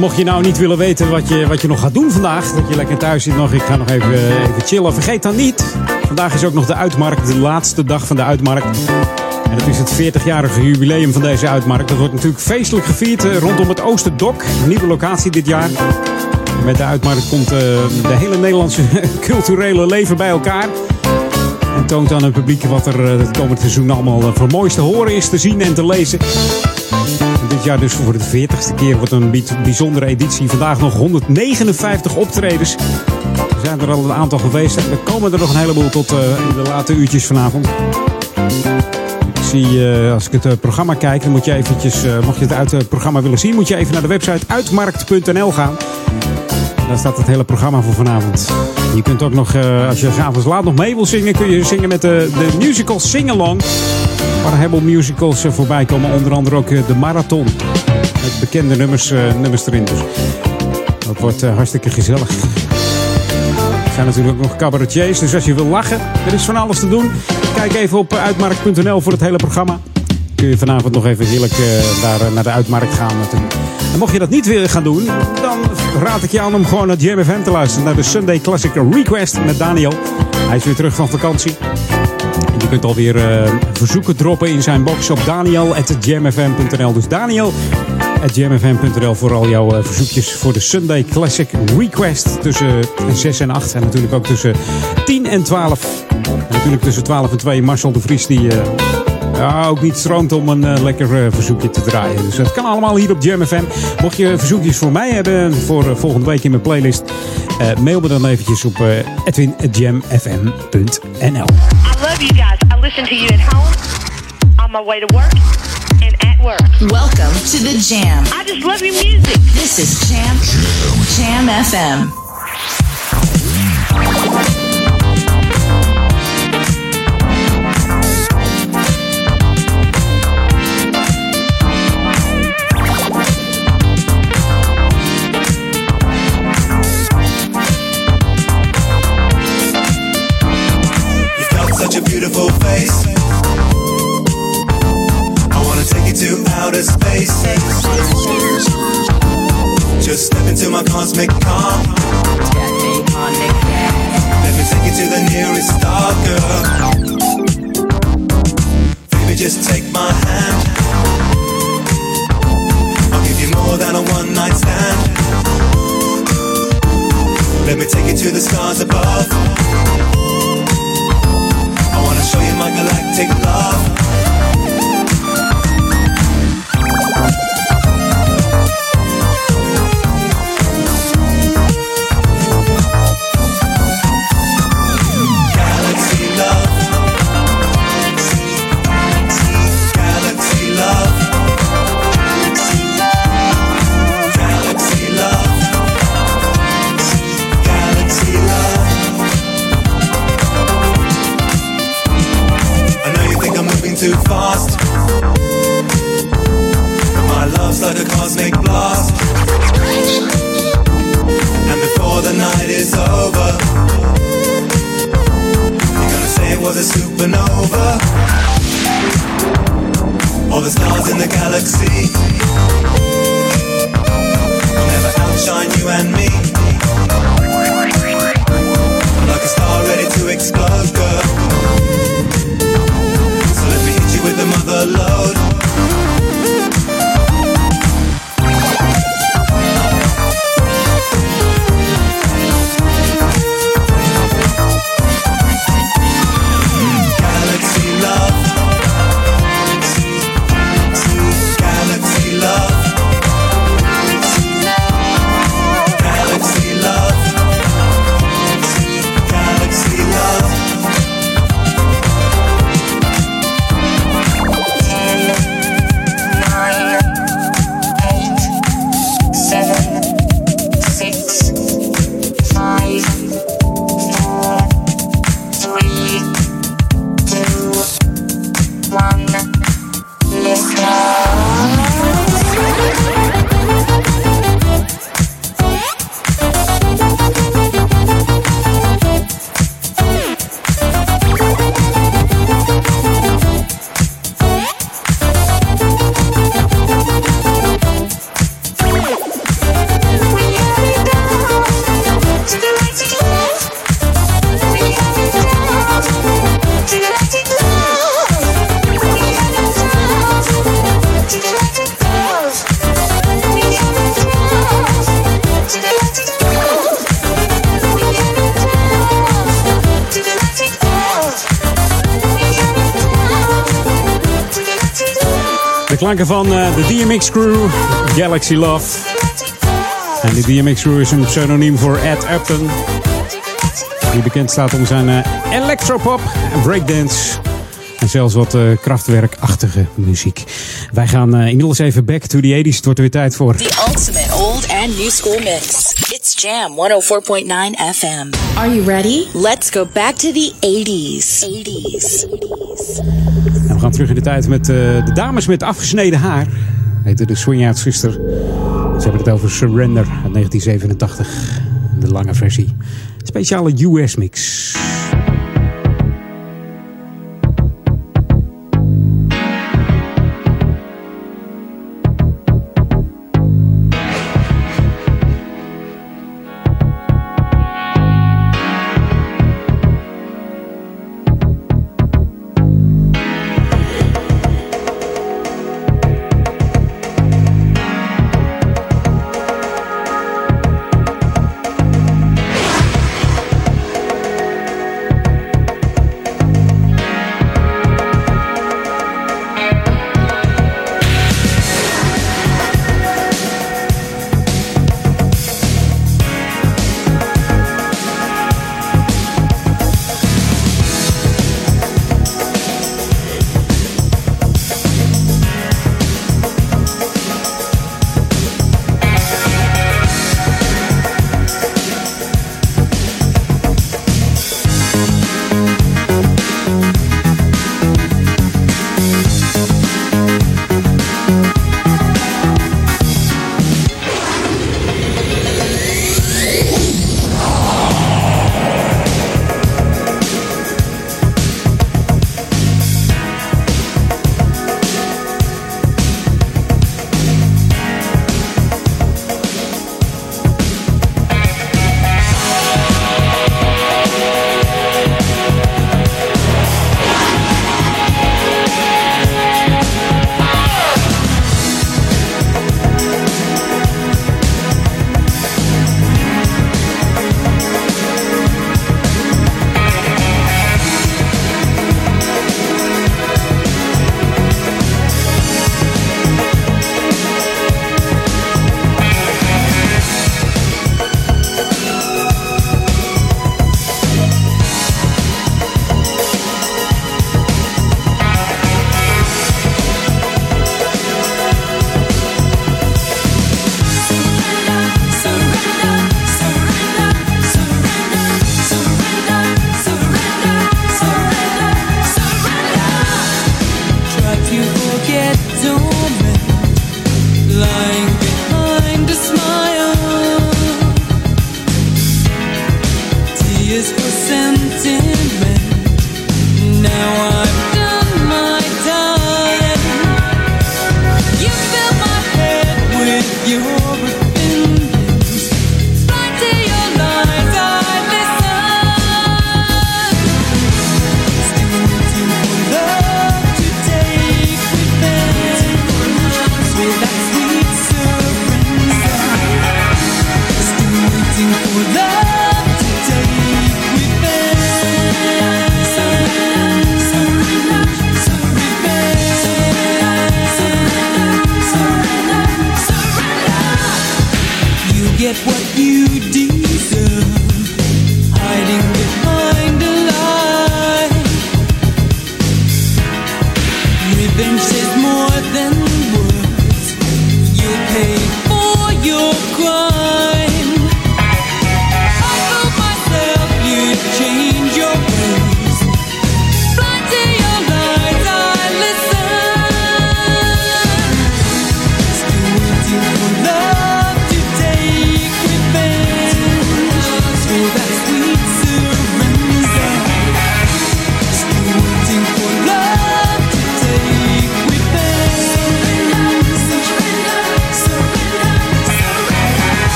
Mocht je nou niet willen weten wat je, wat je nog gaat doen vandaag, dat je lekker thuis zit nog, ik ga nog even, even chillen. Vergeet dan niet, vandaag is ook nog de uitmarkt, de laatste dag van de uitmarkt. En het is het 40-jarige jubileum van deze uitmarkt. Dat wordt natuurlijk feestelijk gevierd eh, rondom het Oosterdok. Nieuwe locatie dit jaar. Met de uitmarkt komt uh, de hele Nederlandse culturele leven bij elkaar. En toont aan het publiek wat er uh, het komende seizoen allemaal voor moois te horen is, te zien en te lezen dit jaar dus voor de 40ste keer wordt een bijzondere editie. Vandaag nog 159 optredens. Er zijn er al een aantal geweest. Er komen er nog een heleboel tot in de late uurtjes vanavond. Ik zie, als ik het programma kijk, dan moet je eventjes, mocht je het uit het programma willen zien, moet je even naar de website uitmarkt.nl gaan. Daar staat het hele programma voor vanavond. Je kunt ook nog, als je s'avonds laat nog mee wil zingen, kun je zingen met de, de musical Singalong. Waar heleboel musicals voorbij komen. Onder andere ook de Marathon. Met bekende nummers, nummers erin. Dus dat wordt hartstikke gezellig. Er zijn natuurlijk ook nog cabaretiers. Dus als je wil lachen, er is van alles te doen. Kijk even op uitmarkt.nl voor het hele programma. Kun je vanavond nog even heerlijk daar naar de uitmarkt gaan. En mocht je dat niet willen gaan doen, dan raad ik je aan om gewoon naar Jam FM te luisteren. Naar de Sunday Classic Request met Daniel. Hij is weer terug van vakantie. Je kunt alweer uh, verzoeken droppen in zijn box op daniel.jamfm.nl. Dus daniel.jamfm.nl voor al jouw uh, verzoekjes voor de Sunday Classic Request. Tussen 6 en 8 en natuurlijk ook tussen 10 en 12. En natuurlijk tussen 12 en 2 Marcel de Vries die... Ja, ook niet stroomt om een lekker verzoekje te draaien. Dus dat kan allemaal hier op Jam FM. Mocht je verzoekjes voor mij hebben voor volgende week in mijn playlist, mail me dan eventjes op edwinjamfm.nl. I love you guys. Listen to you at home, on my way to work, and at work. Welcome to the Jam. I just love your music. This is Jam, Jam, Jam FM. I wanna take you to outer space. Just step into my cosmic car. Let me take you to the nearest star, girl. Baby, just take my hand. I'll give you more than a one night stand. Let me take you to the stars above. I wanna show you my galactic love. lost. Klanken van uh, de DMX Crew, Galaxy Love. En de DMX Crew is een pseudoniem voor Ed Upton. Die bekend staat om zijn uh, electropop en breakdance. En zelfs wat uh, krachtwerkachtige muziek. Wij gaan inmiddels even back to the 80s. Het wordt weer tijd voor. The ultimate old and new school mix. It's Jam 104.9 FM. Are you ready? Let's go back to the 80s. 80s. En we gaan terug in de tijd met uh, de dames met afgesneden haar. Heette de Out Sister. Ze hebben het over Surrender uit 1987. De lange versie. Speciale US mix.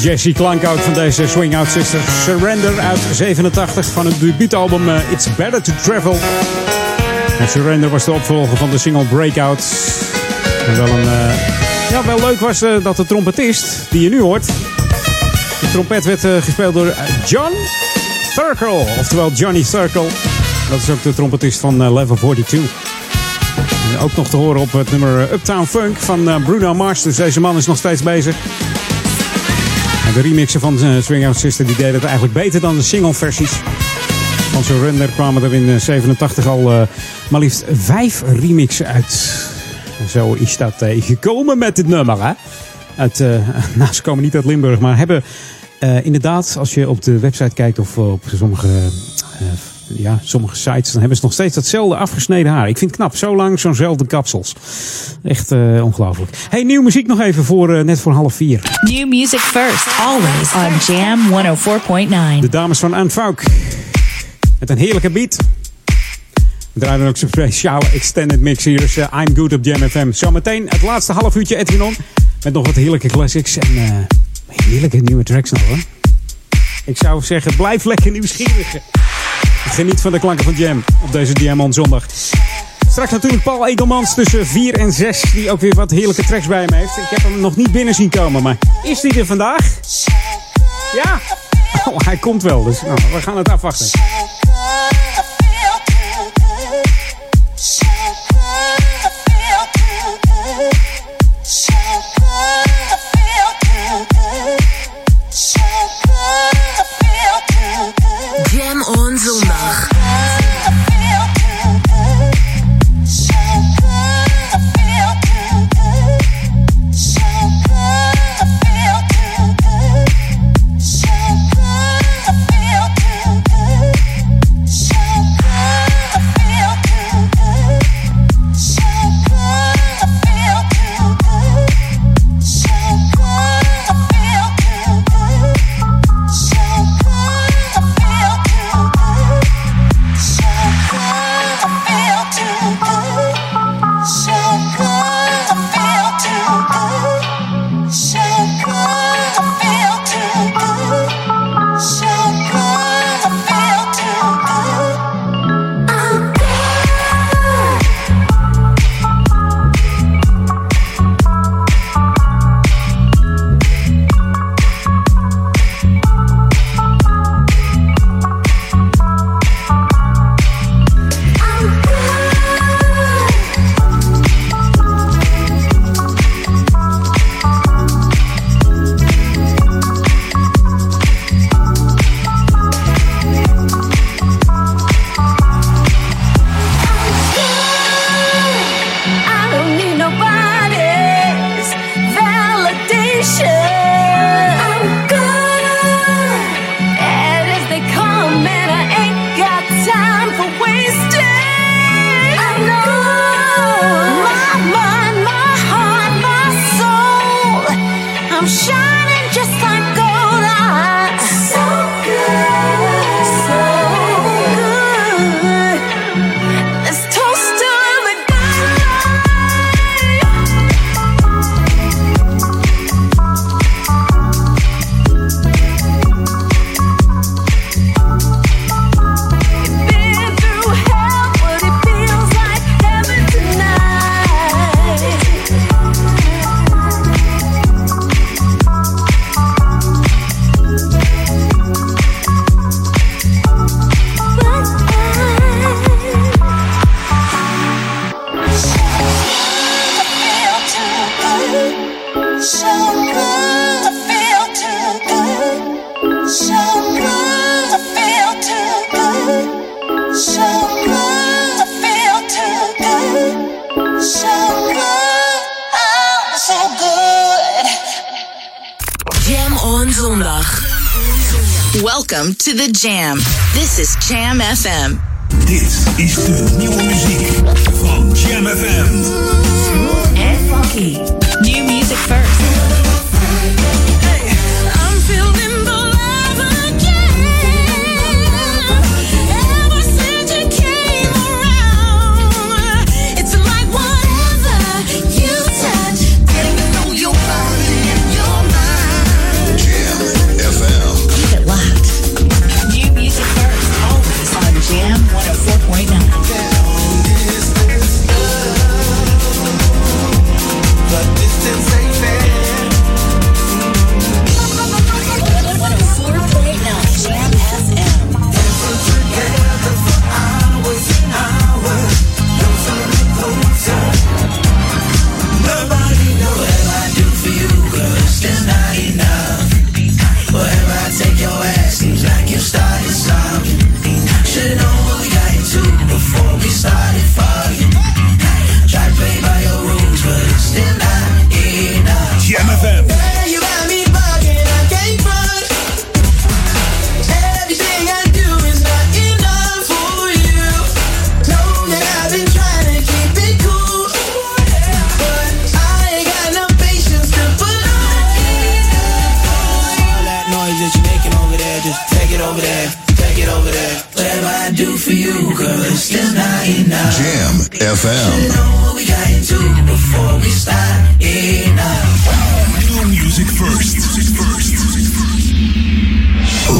Heerlijke jazzy klank ook van deze Swing Out Sisters. Surrender uit 87 van het debuutalbum eh, It's Better to Travel. En Surrender was de opvolger van de single Breakout. En wel, een, uh, ja, wel leuk was uh, dat de trompetist, die je nu hoort... De trompet werd gespeeld door John Thurkel. Oftewel Johnny Thurkel. Dat is ook de trompetist van Level 42. En ook nog te horen op het nummer Uptown Funk van Bruno Mars. Dus deze man is nog steeds bezig. De remixen van uh, Swing Out Sister die deden het eigenlijk beter dan de single versies. Van Surrender kwamen er in 87 al uh, maar liefst vijf remixen uit. Zo is dat uh, gekomen met dit nummer. Hè? Uit, nou, ze komen niet uit Limburg, maar hebben inderdaad, als je op de website kijkt of op sommige ja, sommige sites, dan hebben ze nog steeds datzelfde afgesneden haar. Ik vind het knap, zo lang zo'nzelfde kapsels. Echt uh, ongelooflijk. Hey, nieuwe muziek nog even voor uh, net voor half vier. New music first, always on Jam 104.9. De dames van Anfouk. Met een heerlijke beat. We draaien ook zo'n speciale extended mix hier. Dus uh, I'm Good op Jam FM. Zometeen het laatste half uurtje Edwin On. Met nog wat heerlijke classics en heerlijke nieuwe tracks nog hoor. Ik zou zeggen, blijf lekker nieuwsgierig. Geniet van de klanken van Jam op deze Diamond Zondag. Straks natuurlijk Paul Egelmans tussen 4 en 6, die ook weer wat heerlijke tracks bij hem heeft. Ik heb hem nog niet binnen zien komen, maar is hij er vandaag? Ja? Oh, hij komt wel, dus nou, we gaan het afwachten.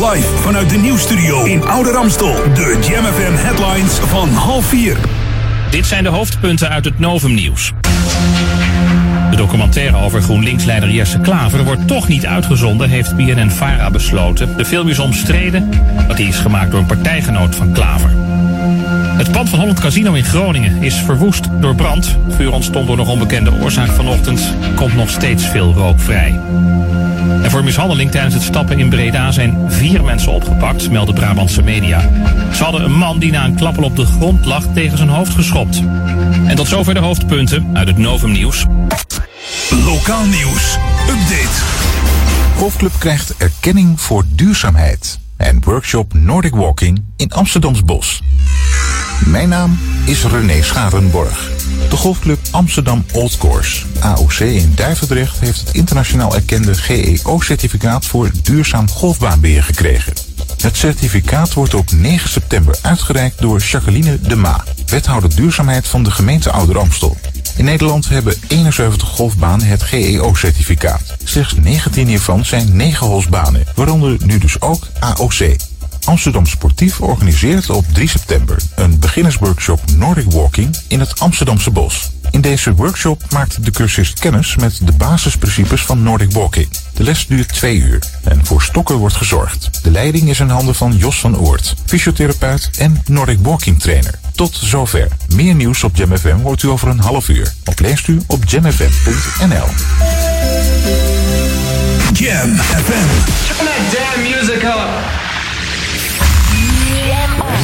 Live vanuit de nieuwstudio in Oude Ramstel. De Jam FM headlines van half vier. Dit zijn de hoofdpunten uit het Novumnieuws. De documentaire over GroenLinks-leider Jesse Klaver wordt toch niet uitgezonden, heeft BNN-Vara besloten. De film is omstreden, want die is gemaakt door een partijgenoot van Klaver. Het pand van Holland Casino in Groningen is verwoest door brand. Vuur ontstond door nog onbekende oorzaak vanochtend. Komt nog steeds veel rook vrij. En voor mishandeling tijdens het stappen in Breda zijn vier mensen opgepakt, melden Brabantse media. Ze hadden een man die na een klappel op de grond lag tegen zijn hoofd geschopt. En tot zover de hoofdpunten uit het Novum Nieuws. Lokaal nieuws. Update. Golfclub krijgt erkenning voor duurzaamheid. En workshop Nordic Walking in Amsterdams Bos. Mijn naam is René Scharenborg. De golfclub Amsterdam Old Course, AOC in Duivendrecht, heeft het internationaal erkende GEO-certificaat voor duurzaam golfbaanbeheer gekregen. Het certificaat wordt op 9 september uitgereikt door Jacqueline de Ma, wethouder duurzaamheid van de gemeente Ouder Amstel. In Nederland hebben 71 golfbanen het GEO-certificaat. Slechts 19 hiervan zijn 9 banen, waaronder nu dus ook AOC. Amsterdam Sportief organiseert op 3 september een beginnersworkshop Nordic Walking in het Amsterdamse Bos. In deze workshop maakt de cursist kennis met de basisprincipes van Nordic Walking. De les duurt twee uur en voor stokken wordt gezorgd. De leiding is in handen van Jos van Oort, fysiotherapeut en Nordic Walking trainer. Tot zover. Meer nieuws op Jam FM hoort u over een half uur. Of leest u op jamfm.nl. Jam FM. Damn.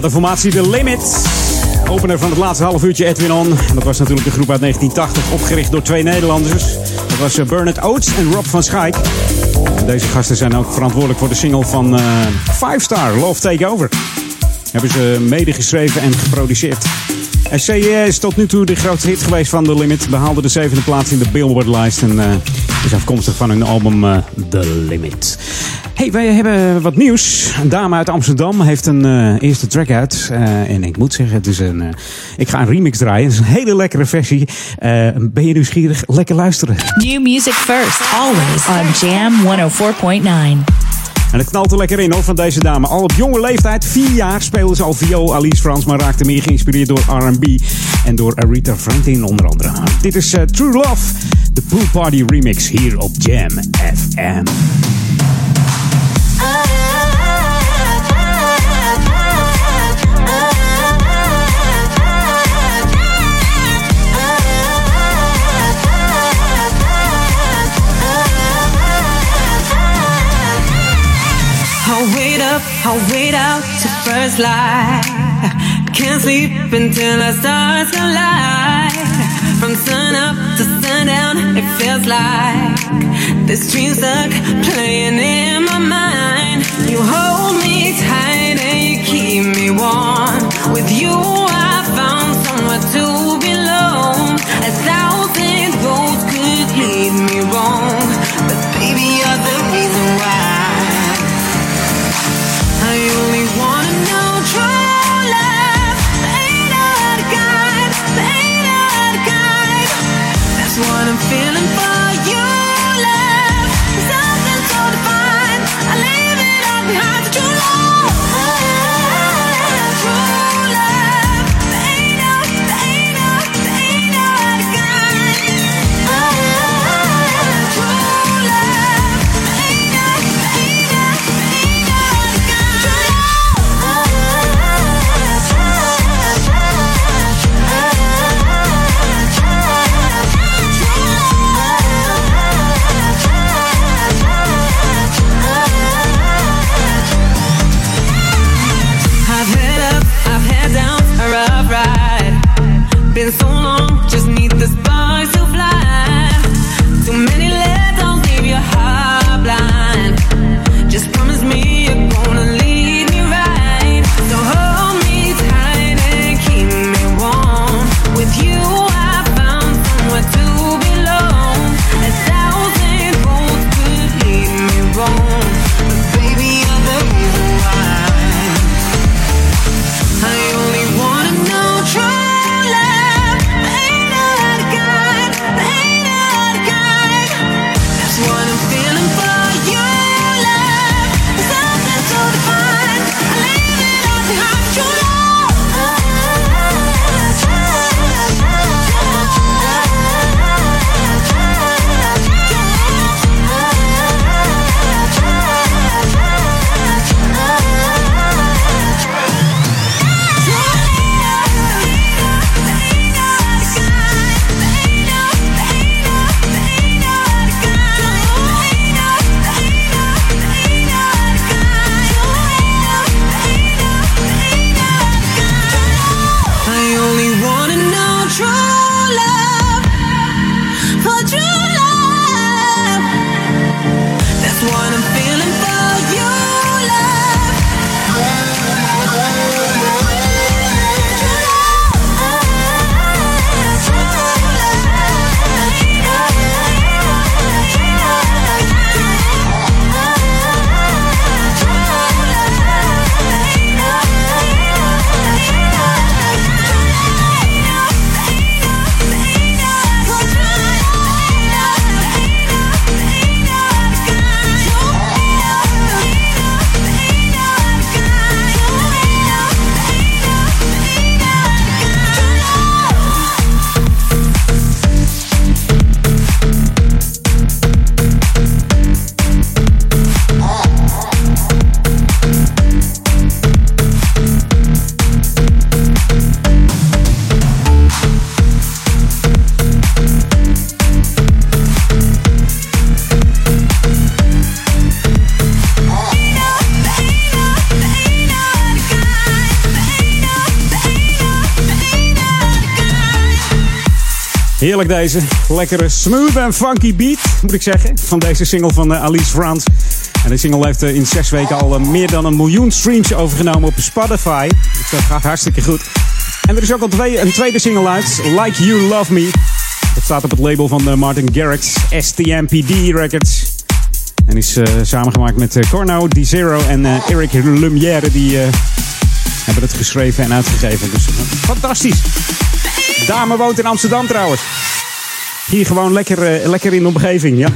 De formatie The Limit. Opener van het laatste half uurtje Edwin On. Dat was natuurlijk de groep uit 1980, opgericht door twee Nederlanders. Dat was uh, Bernard Oates en Rob van Schaik. Deze gasten zijn ook verantwoordelijk voor de single van uh, Five Star, Love Takeover. Hebben ze mede geschreven en geproduceerd. SC is tot nu toe de grootste hit geweest van The Limit. Behaalde de zevende plaats in de Billboard-lijst. En uh, is afkomstig van hun album The Limit. Hey, wij hebben wat nieuws. Een dame uit Amsterdam heeft een uh, eerste track uit. en ik moet zeggen, het is een, ik ga een remix draaien. Het is een hele lekkere versie. ben je nieuwsgierig? Lekker luisteren. New music first, always on Jam 104.9. En het knalt er lekker in hoor van deze dame. Al op jonge leeftijd, vier jaar, speelde ze al viool Alice Frans, maar raakte meer geïnspireerd door R&B en door Aretha Franklin onder andere. Dit is True Love, de Pool Party remix hier op Jam FM. I'll wait out to first light. Can't sleep until the stars collide. From sun up to sundown, it feels like this dream stuck playing in my mind. You hold me tight and you keep me warm. With you, I found somewhere to belong. A thousand roads could lead me wrong, Heerlijk deze. Lekkere smooth en funky beat, moet ik zeggen. Van deze single van uh, Alice Frans. En de single heeft uh, in zes weken al uh, meer dan een miljoen streams overgenomen op Spotify. Dus dat gaat hartstikke goed. En er is ook al twee, een tweede single uit. Like You Love Me. Dat staat op het label van Martin Garrix. STMPD Records. En is samengemaakt met Corno, D-Zero en Eric Lumière. Die hebben het geschreven en uitgegeven. Dus fantastisch. Dame woont in Amsterdam trouwens. Hier gewoon lekker, uh, lekker in de omgeving, ja.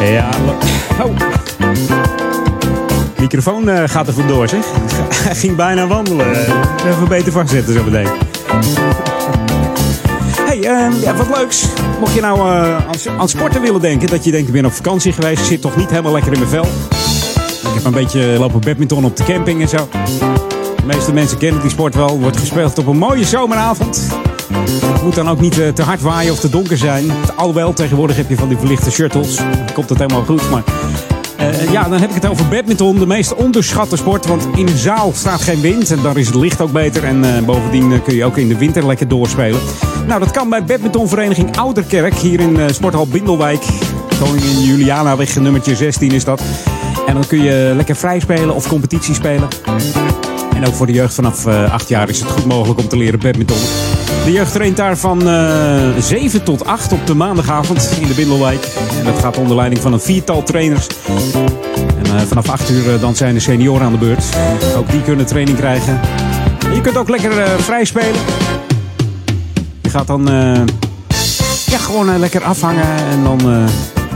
Ja, oh. Microfoon uh, gaat er vandoor, zeg. Hij ging bijna wandelen. Even beter vastzetten zo meteen. Hey, uh, ja, wat leuks. Mocht je nou aan, aan, sporten willen denken, dat je denkt, ik ben op vakantie geweest, zit toch niet helemaal lekker in mijn vel. Ik heb een beetje lopen badminton op de camping en zo. De meeste mensen kennen die sport wel. Wordt gespeeld op een mooie zomeravond. Het moet dan ook niet te hard waaien of te donker zijn. Alhoewel, tegenwoordig heb je van die verlichte shuttles. Dan komt het helemaal goed. Maar uh, ja, dan heb ik het over badminton. De meest onderschatte sport. Want in een zaal staat geen wind. En daar is het licht ook beter. En uh, bovendien kun je ook in de winter lekker doorspelen. Nou, dat kan bij badmintonvereniging Ouderkerk. Hier in Sporthal Bindelwijk. Koningin Julianaweg, nummertje 16 is dat. En dan kun je lekker vrij spelen of competitie spelen. En ook voor de jeugd vanaf uh, 8 jaar is het goed mogelijk om te leren badminton. De jeugd traint daar van uh, 7 tot 8 op de maandagavond in de Bindelwijk. En dat gaat onder leiding van een viertal trainers. En uh, vanaf 8 uur dan zijn de senioren aan de beurt. Ook die kunnen training krijgen. En je kunt ook lekker vrij spelen. Je gaat dan ja, gewoon lekker afhangen en dan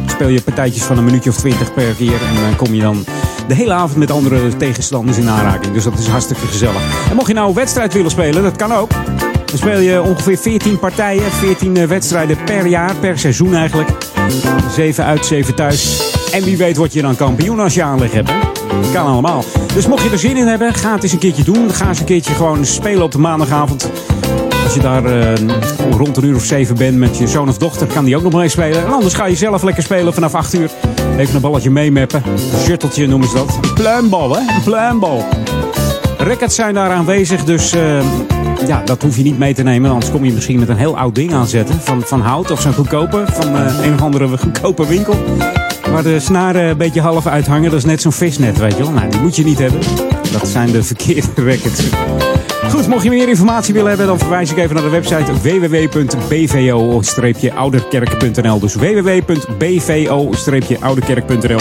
speel je partijtjes van een minuutje of twintig per keer. En dan kom je dan de hele avond met andere tegenstanders in aanraking. Dus dat is hartstikke gezellig. En mocht je nou een wedstrijd willen spelen, dat kan ook. Dan speel je ongeveer 14 partijen, 14 wedstrijden per jaar, per seizoen eigenlijk. 7 uit, 7 thuis. En wie weet word je dan kampioen als je aanleg hebt. Hè? Kan allemaal. Dus mocht je er zin in hebben, ga het eens een keertje doen. Ga eens een keertje gewoon spelen op de maandagavond. Als je daar uh, rond een uur of zeven bent met je zoon of dochter, kan die ook nog mee spelen. En anders ga je zelf lekker spelen vanaf 8 uur. Even een balletje meemappen. Een shutteltje noemen ze dat. Een pluimbal, hè? Een pluimbal. Records zijn daar aanwezig, dus uh, ja, dat hoef je niet mee te nemen. Anders kom je misschien met een heel oud ding aanzetten. Van, van hout of zo'n goedkope. Van uh, een of andere goedkope winkel. Waar de snaren een beetje half uithangen. Dat is net zo'n visnet, weet je wel. Nou, die moet je niet hebben. Dat zijn de verkeerde records. Mocht je meer informatie willen hebben, dan verwijs ik even naar de website www.bvo-ouderkerk.nl. Dus www.bvo-ouderkerk.nl.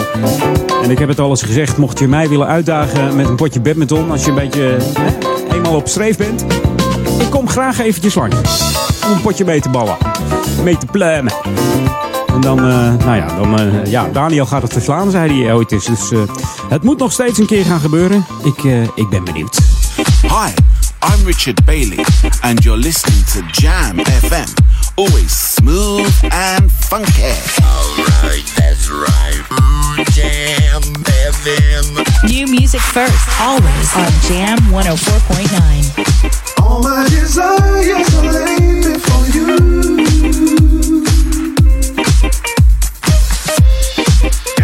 En ik heb het al eens gezegd, mocht je mij willen uitdagen met een potje badminton, als je een beetje eenmaal op streef bent, ik kom graag eventjes langs om een potje mee te ballen, mee te pluimen. En dan, uh, nou ja, dan, uh, ja, Daniel gaat het verslaan, zei hij ooit eens. Dus het moet nog steeds een keer gaan gebeuren. Ik, ik ben benieuwd. Hi. I'm Richard Bailey, and you're listening to Jam FM. Always smooth and funky. Alright, that's right. Ooh, Jam FM. New music first, always on Jam 104.9. All my desires are laid before you.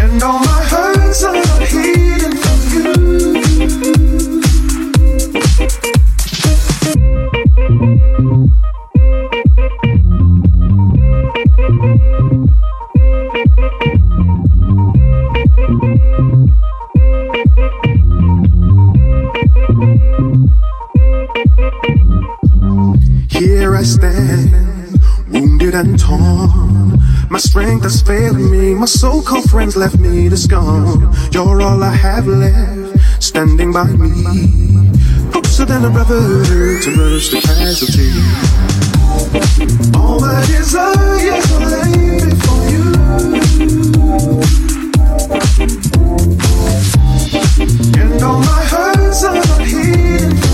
And all my hurts are hidden stand, wounded and torn. My strength has failed me, my so called friends left me to scorn. You're all I have left, standing by me. Closer than a brother to nurse the casualty. All my desires are laid before you. And all my hurts are not hidden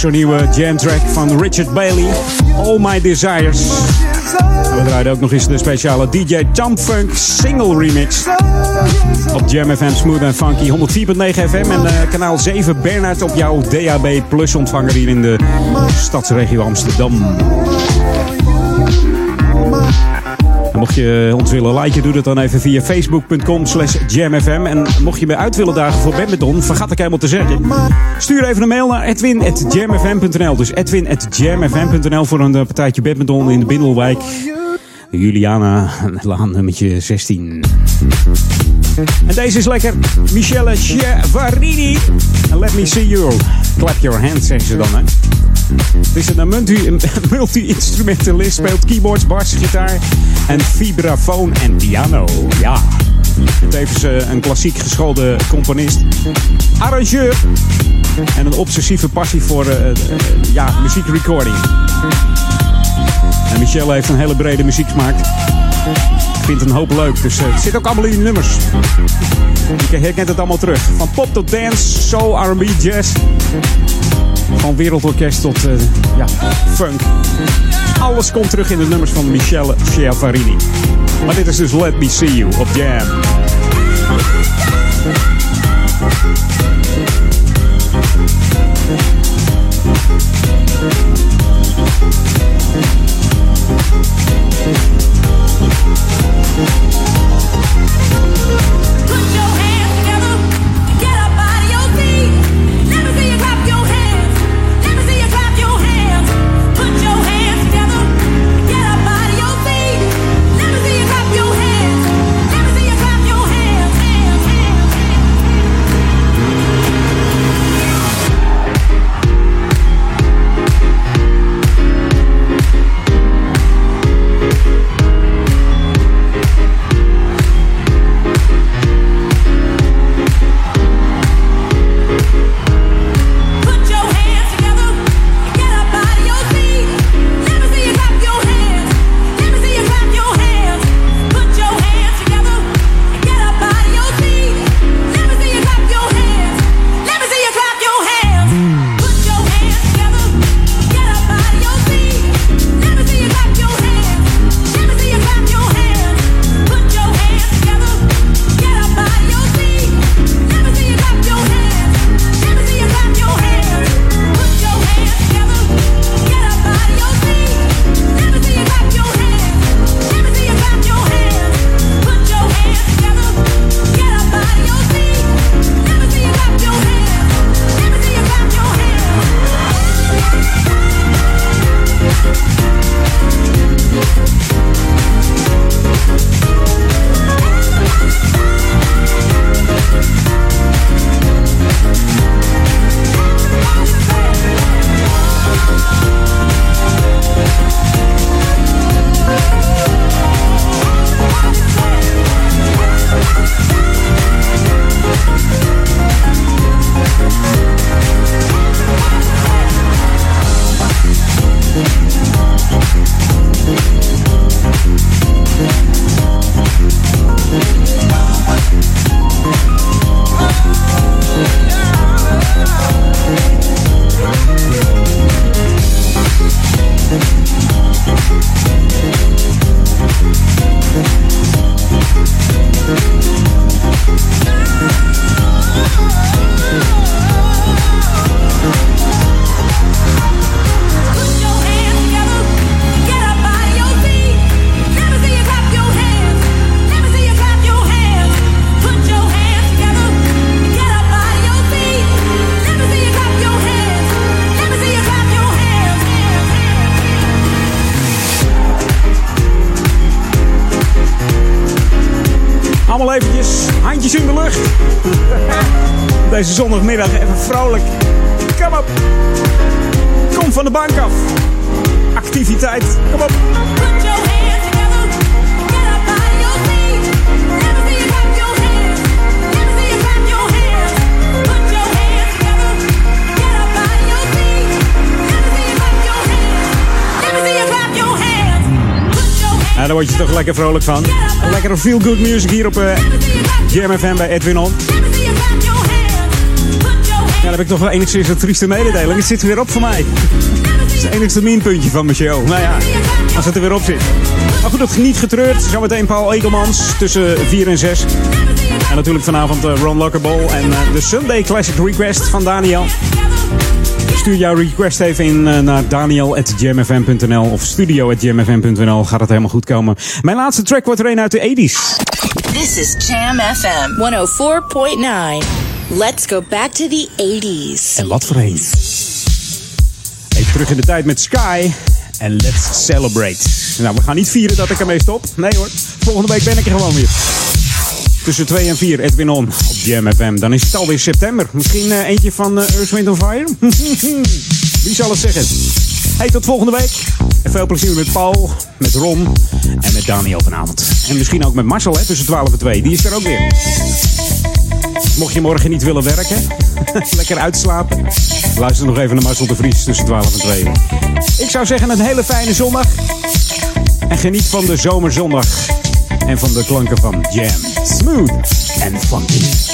zo'n nieuwe jam track van Richard Bailey. All My Desires. We draaiden ook nog eens de speciale DJ Jump Funk single remix. Op Jam FM Smooth and Funky 104.9 FM en eh, kanaal 7 Bernard op jouw DAB Plus ontvanger hier in de stadsregio Amsterdam. Mocht je ons willen liken, doe dat dan even via facebook.com slash jamfm. En mocht je me uit willen dagen voor badminton, vergat ik helemaal te zeggen. Stuur even een mail naar edwin.jamfm.nl. Dus edwin.jamfm.nl voor een eh, partijtje badminton in de Bindelwijk. Juliana, laan nummertje 16. En deze is lekker. Michelle Chiavarini. Let me see you. Clap your hands, zeggen ze dan, hè. Het is een multi-instrumentalist, speelt keyboards, bas, gitaar en vibrafoon en piano. Ja. Tevens eh, een klassiek geschoolde componist, arrangeur en een obsessieve passie voor eh, eh, ja, muziekrecording. En Michelle heeft een hele brede muzieksmaak. Vindt een hoop leuk, dus het zit ook allemaal in die nummers. Je herkent het allemaal terug. Van pop tot dance, soul, R&B, jazz. Van wereldorkest tot ja, funk. Alles komt terug in de nummers van Michelle Chiavarini. Maar dit is dus Let Me See You op Jam. Deze zondagmiddag even vrolijk. Kom op. Kom van de bank af. Activiteit. Kom op. Ja, daar word je toch lekker vrolijk van. Lekkere feel-good music hier op uh, bij Edwin On. Heb ik toch wel enigszins een trieste mededeling. Het zit weer op voor mij. Dat is het enigste minpuntje van mijn. Nou ja, als het er weer op zit. Maar goed, dat niet getreurd. Zometeen Paul Egelmans tussen 4 en 6. En natuurlijk vanavond uh, Ron Lockerball en uh, de Sunday Classic Request van Daniel. Stuur jouw request even in uh, naar daniel.jamfm.nl of studio.jamfm.nl. Gaat het helemaal goed komen. Mijn laatste track wordt er een uit de 80s. This is Jam FM 104.9. Let's go back to the 80s. En wat voor een. Even terug in de tijd met Sky. En let's celebrate. Nou, we gaan niet vieren dat ik ermee stop. Nee hoor, volgende week ben ik er gewoon weer. Tussen 2 en 4, Edwin On op Jam FM. Dan is het alweer september. Misschien uh, eentje van uh, Earth, Wind Fire? Wie zal het zeggen? Hey, tot volgende week. En veel plezier met Paul, met Ron en met Daniel vanavond. En misschien ook met Marcel, hè, tussen 12 en 2. Die is er ook weer. Mocht je morgen niet willen werken, lekker uitslapen. Luister nog even naar Marcel de Vries tussen 12 en 2. Ik zou zeggen een hele fijne zondag. En geniet van de zomerzondag. En van de klanken van Jam. Smooth en funky.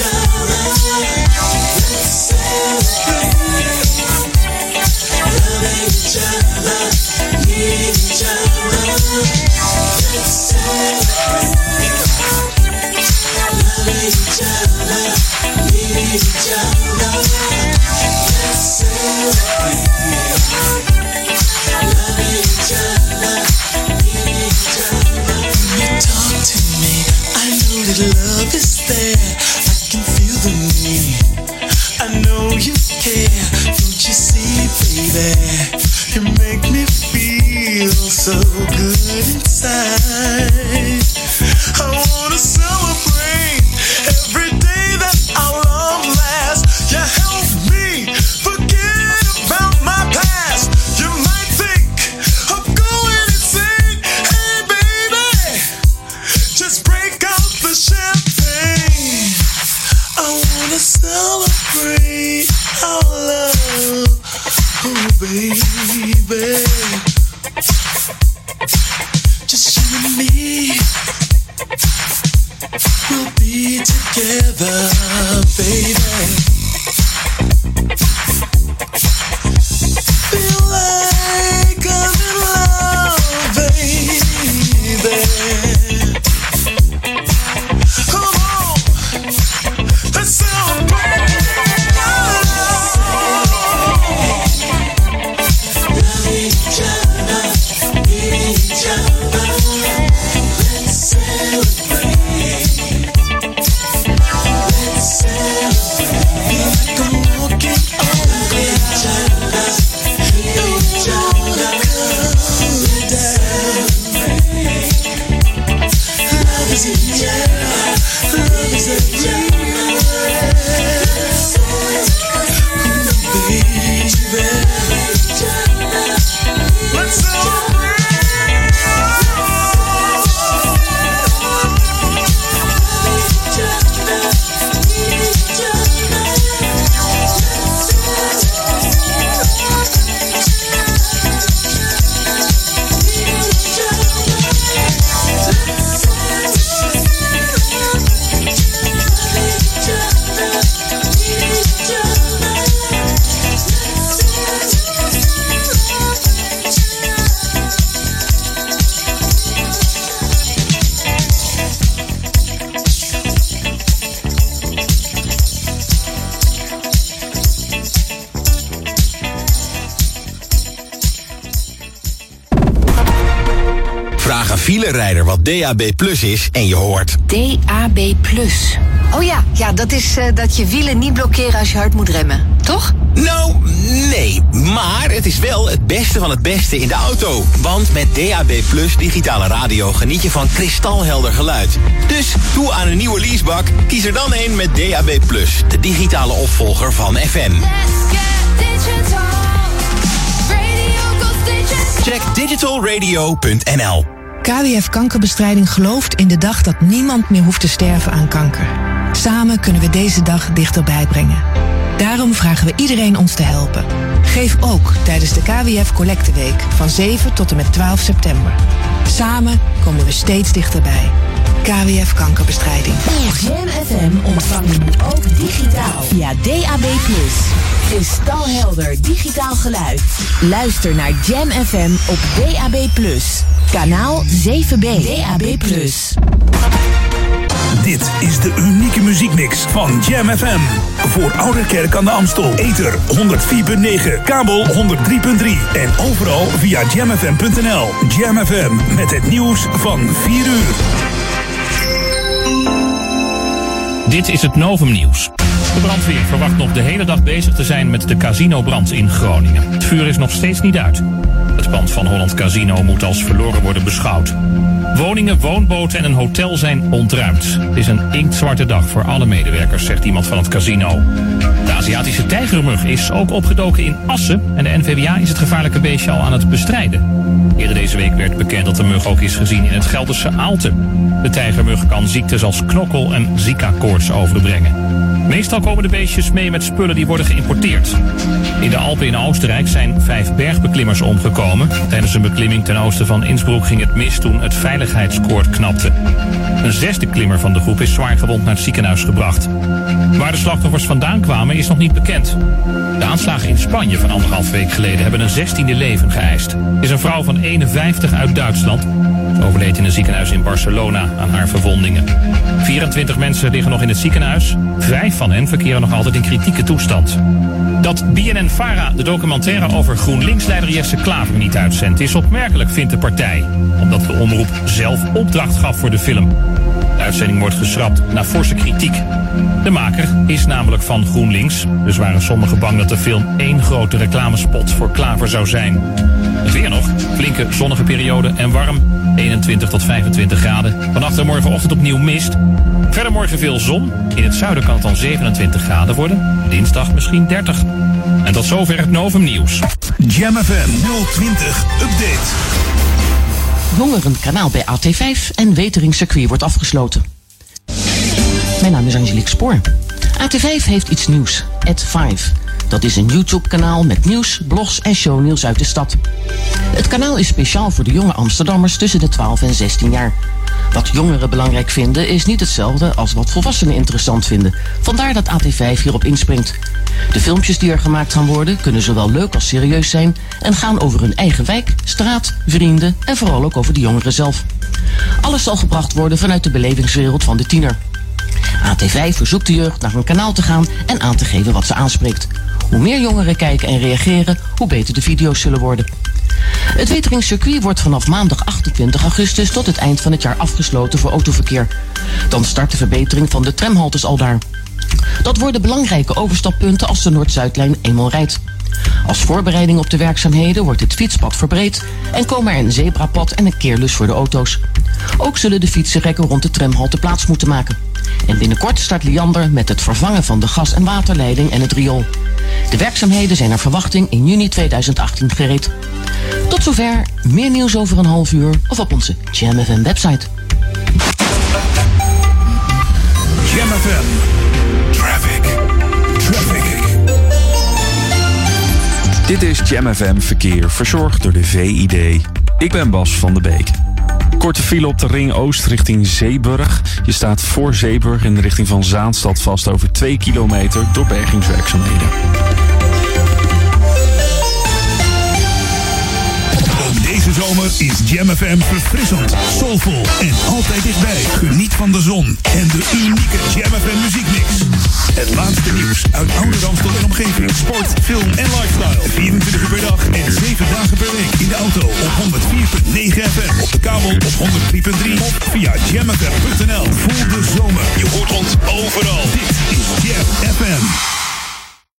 drama. Is en je hoort... DAB+. Oh ja, ja dat is eh, dat je wielen niet blokkeren als je hard moet remmen, toch? Nou, nee. Maar het is wel het beste van het beste in de auto. Want met DAB Plus digitale radio geniet je van kristalhelder geluid. Dus toe aan een nieuwe leasebak. Kies er dan een met DAB Plus, de digitale opvolger van FM. Check digitalradio.nl KWF Kankerbestrijding gelooft in de dag dat niemand meer hoeft te sterven aan kanker. Samen kunnen we deze dag dichterbij brengen. Daarom vragen we iedereen ons te helpen. Geef ook tijdens de KWF Collecteweek van 7 tot en met 12 september. Samen komen we steeds dichterbij. KWF Kankerbestrijding. Jam FM ontvang je nu ook digitaal via DAB+. Kristalhelder digitaal geluid. Luister naar Jam FM op DAB+. Kanaal 7B. DAB+. Dit is de unieke muziekmix van Jam FM. Voor Ouderkerk aan de Amstel. Ether 104.9, kabel 103.3 en overal via jamfm.nl. Jam FM met het nieuws van 4 uur. Dit is het Novum Nieuws. De brandweer verwacht nog de hele dag bezig te zijn met de casinobrand in Groningen. Het vuur is nog steeds niet uit. Het pand van Holland Casino moet als verloren worden beschouwd. Woningen, woonboten en een hotel zijn ontruimd. Het is een inktzwarte dag voor alle medewerkers, zegt iemand van het casino. De Aziatische tijgermug is ook opgedoken in Assen en de NVWA is het gevaarlijke beestje al aan het bestrijden. Eerder deze week werd bekend dat de mug ook is gezien in het Gelderse Aalten. De tijgermug kan ziektes als knokkel- en zika-koorts overbrengen. Meestal komen de beestjes mee met spullen die worden geïmporteerd. In de Alpen in Oostenrijk zijn vijf bergbeklimmers omgekomen. Tijdens een beklimming ten oosten van Innsbruck ging het mis toen het veiligheidskoord knapte. Een zesde klimmer van de groep is zwaar gewond naar het ziekenhuis gebracht. Waar de slachtoffers vandaan kwamen is nog niet bekend. De aanslagen in Spanje van anderhalf week geleden hebben een zestiende leven geëist. Is een vrouw van 51 uit Duitsland. Overleed in een ziekenhuis in Barcelona aan haar verwondingen. 24 mensen liggen nog in het ziekenhuis. Vijf van hen verkeren nog altijd in kritieke toestand. Dat BNN-Vara de documentaire over GroenLinks-leider Jesse Klaver niet uitzendt... is opmerkelijk, vindt de partij. Omdat de omroep zelf opdracht gaf voor de film. De uitzending wordt geschrapt na forse kritiek. De maker is namelijk van GroenLinks. Dus waren sommigen bang dat de film één grote reclamespot voor Klaver zou zijn. Het weer nog. Flinke zonnige periode en warm. 21 tot 25 graden. Vannacht en morgenochtend opnieuw mist. Verder morgen veel zon. In het zuiden kan het dan 27 graden worden. Dinsdag misschien 30. En tot zover het Novum Nieuws. Jam FM 020 Update. Jongerenkanaal bij AT5 en Weteringcircuit wordt afgesloten. Mijn naam is Angelique Spoor. AT5 heeft iets nieuws. At 5. Dat is een YouTube-kanaal met nieuws, blogs en shownieuws uit de stad. Het kanaal is speciaal voor de jonge Amsterdammers tussen de 12 en 16 jaar. Wat jongeren belangrijk vinden is niet hetzelfde als wat volwassenen interessant vinden. Vandaar dat AT5 hierop inspringt. De filmpjes die er gemaakt gaan worden kunnen zowel leuk als serieus zijn en gaan over hun eigen wijk, straat, vrienden en vooral ook over de jongeren zelf. Alles zal gebracht worden vanuit de belevingswereld van de tiener. AT5 verzoekt de jeugd naar een kanaal te gaan en aan te geven wat ze aanspreekt. Hoe meer jongeren kijken en reageren, hoe beter de video's zullen worden. Het Weteringscircuit wordt vanaf maandag 28 augustus tot het eind van het jaar afgesloten voor autoverkeer. Dan start de verbetering van de tramhaltes al daar. Dat worden belangrijke overstappunten als de Noord-Zuidlijn eenmaal rijdt. Als voorbereiding op de werkzaamheden wordt het fietspad verbreed en komen er een zebrapad en een keerlus voor de auto's. Ook zullen de fietsenrekken rond de tramhalte plaats moeten maken. En binnenkort start Liander met het vervangen van de gas- en waterleiding en het riool. De werkzaamheden zijn naar verwachting in juni 2018 gereed. Tot zover, meer nieuws over een half uur of op onze Jam FM website. Jam FM. Traffic. Dit is Jam FM Verkeer, verzorgd door de VID. Ik ben Bas van de Beek. Korte file op de Ring Oost richting Zeeburg. Je staat voor Zeeburg in de richting van Zaanstad vast over 2 kilometer door bergingswerkzaamheden. Deze zomer is Jam FM verfrissend, soulvol en altijd dichtbij. Geniet van de zon en de unieke Jam FM muziekmix. Het laatste nieuws uit oude en omgeving. Sport, film en lifestyle. 24 uur per dag en 7 dagen per week. In de auto op 104.9 FM. Op de kabel op 103.3 of via jamfm.nl. Voel de zomer. Je hoort ons overal. Dit is Jam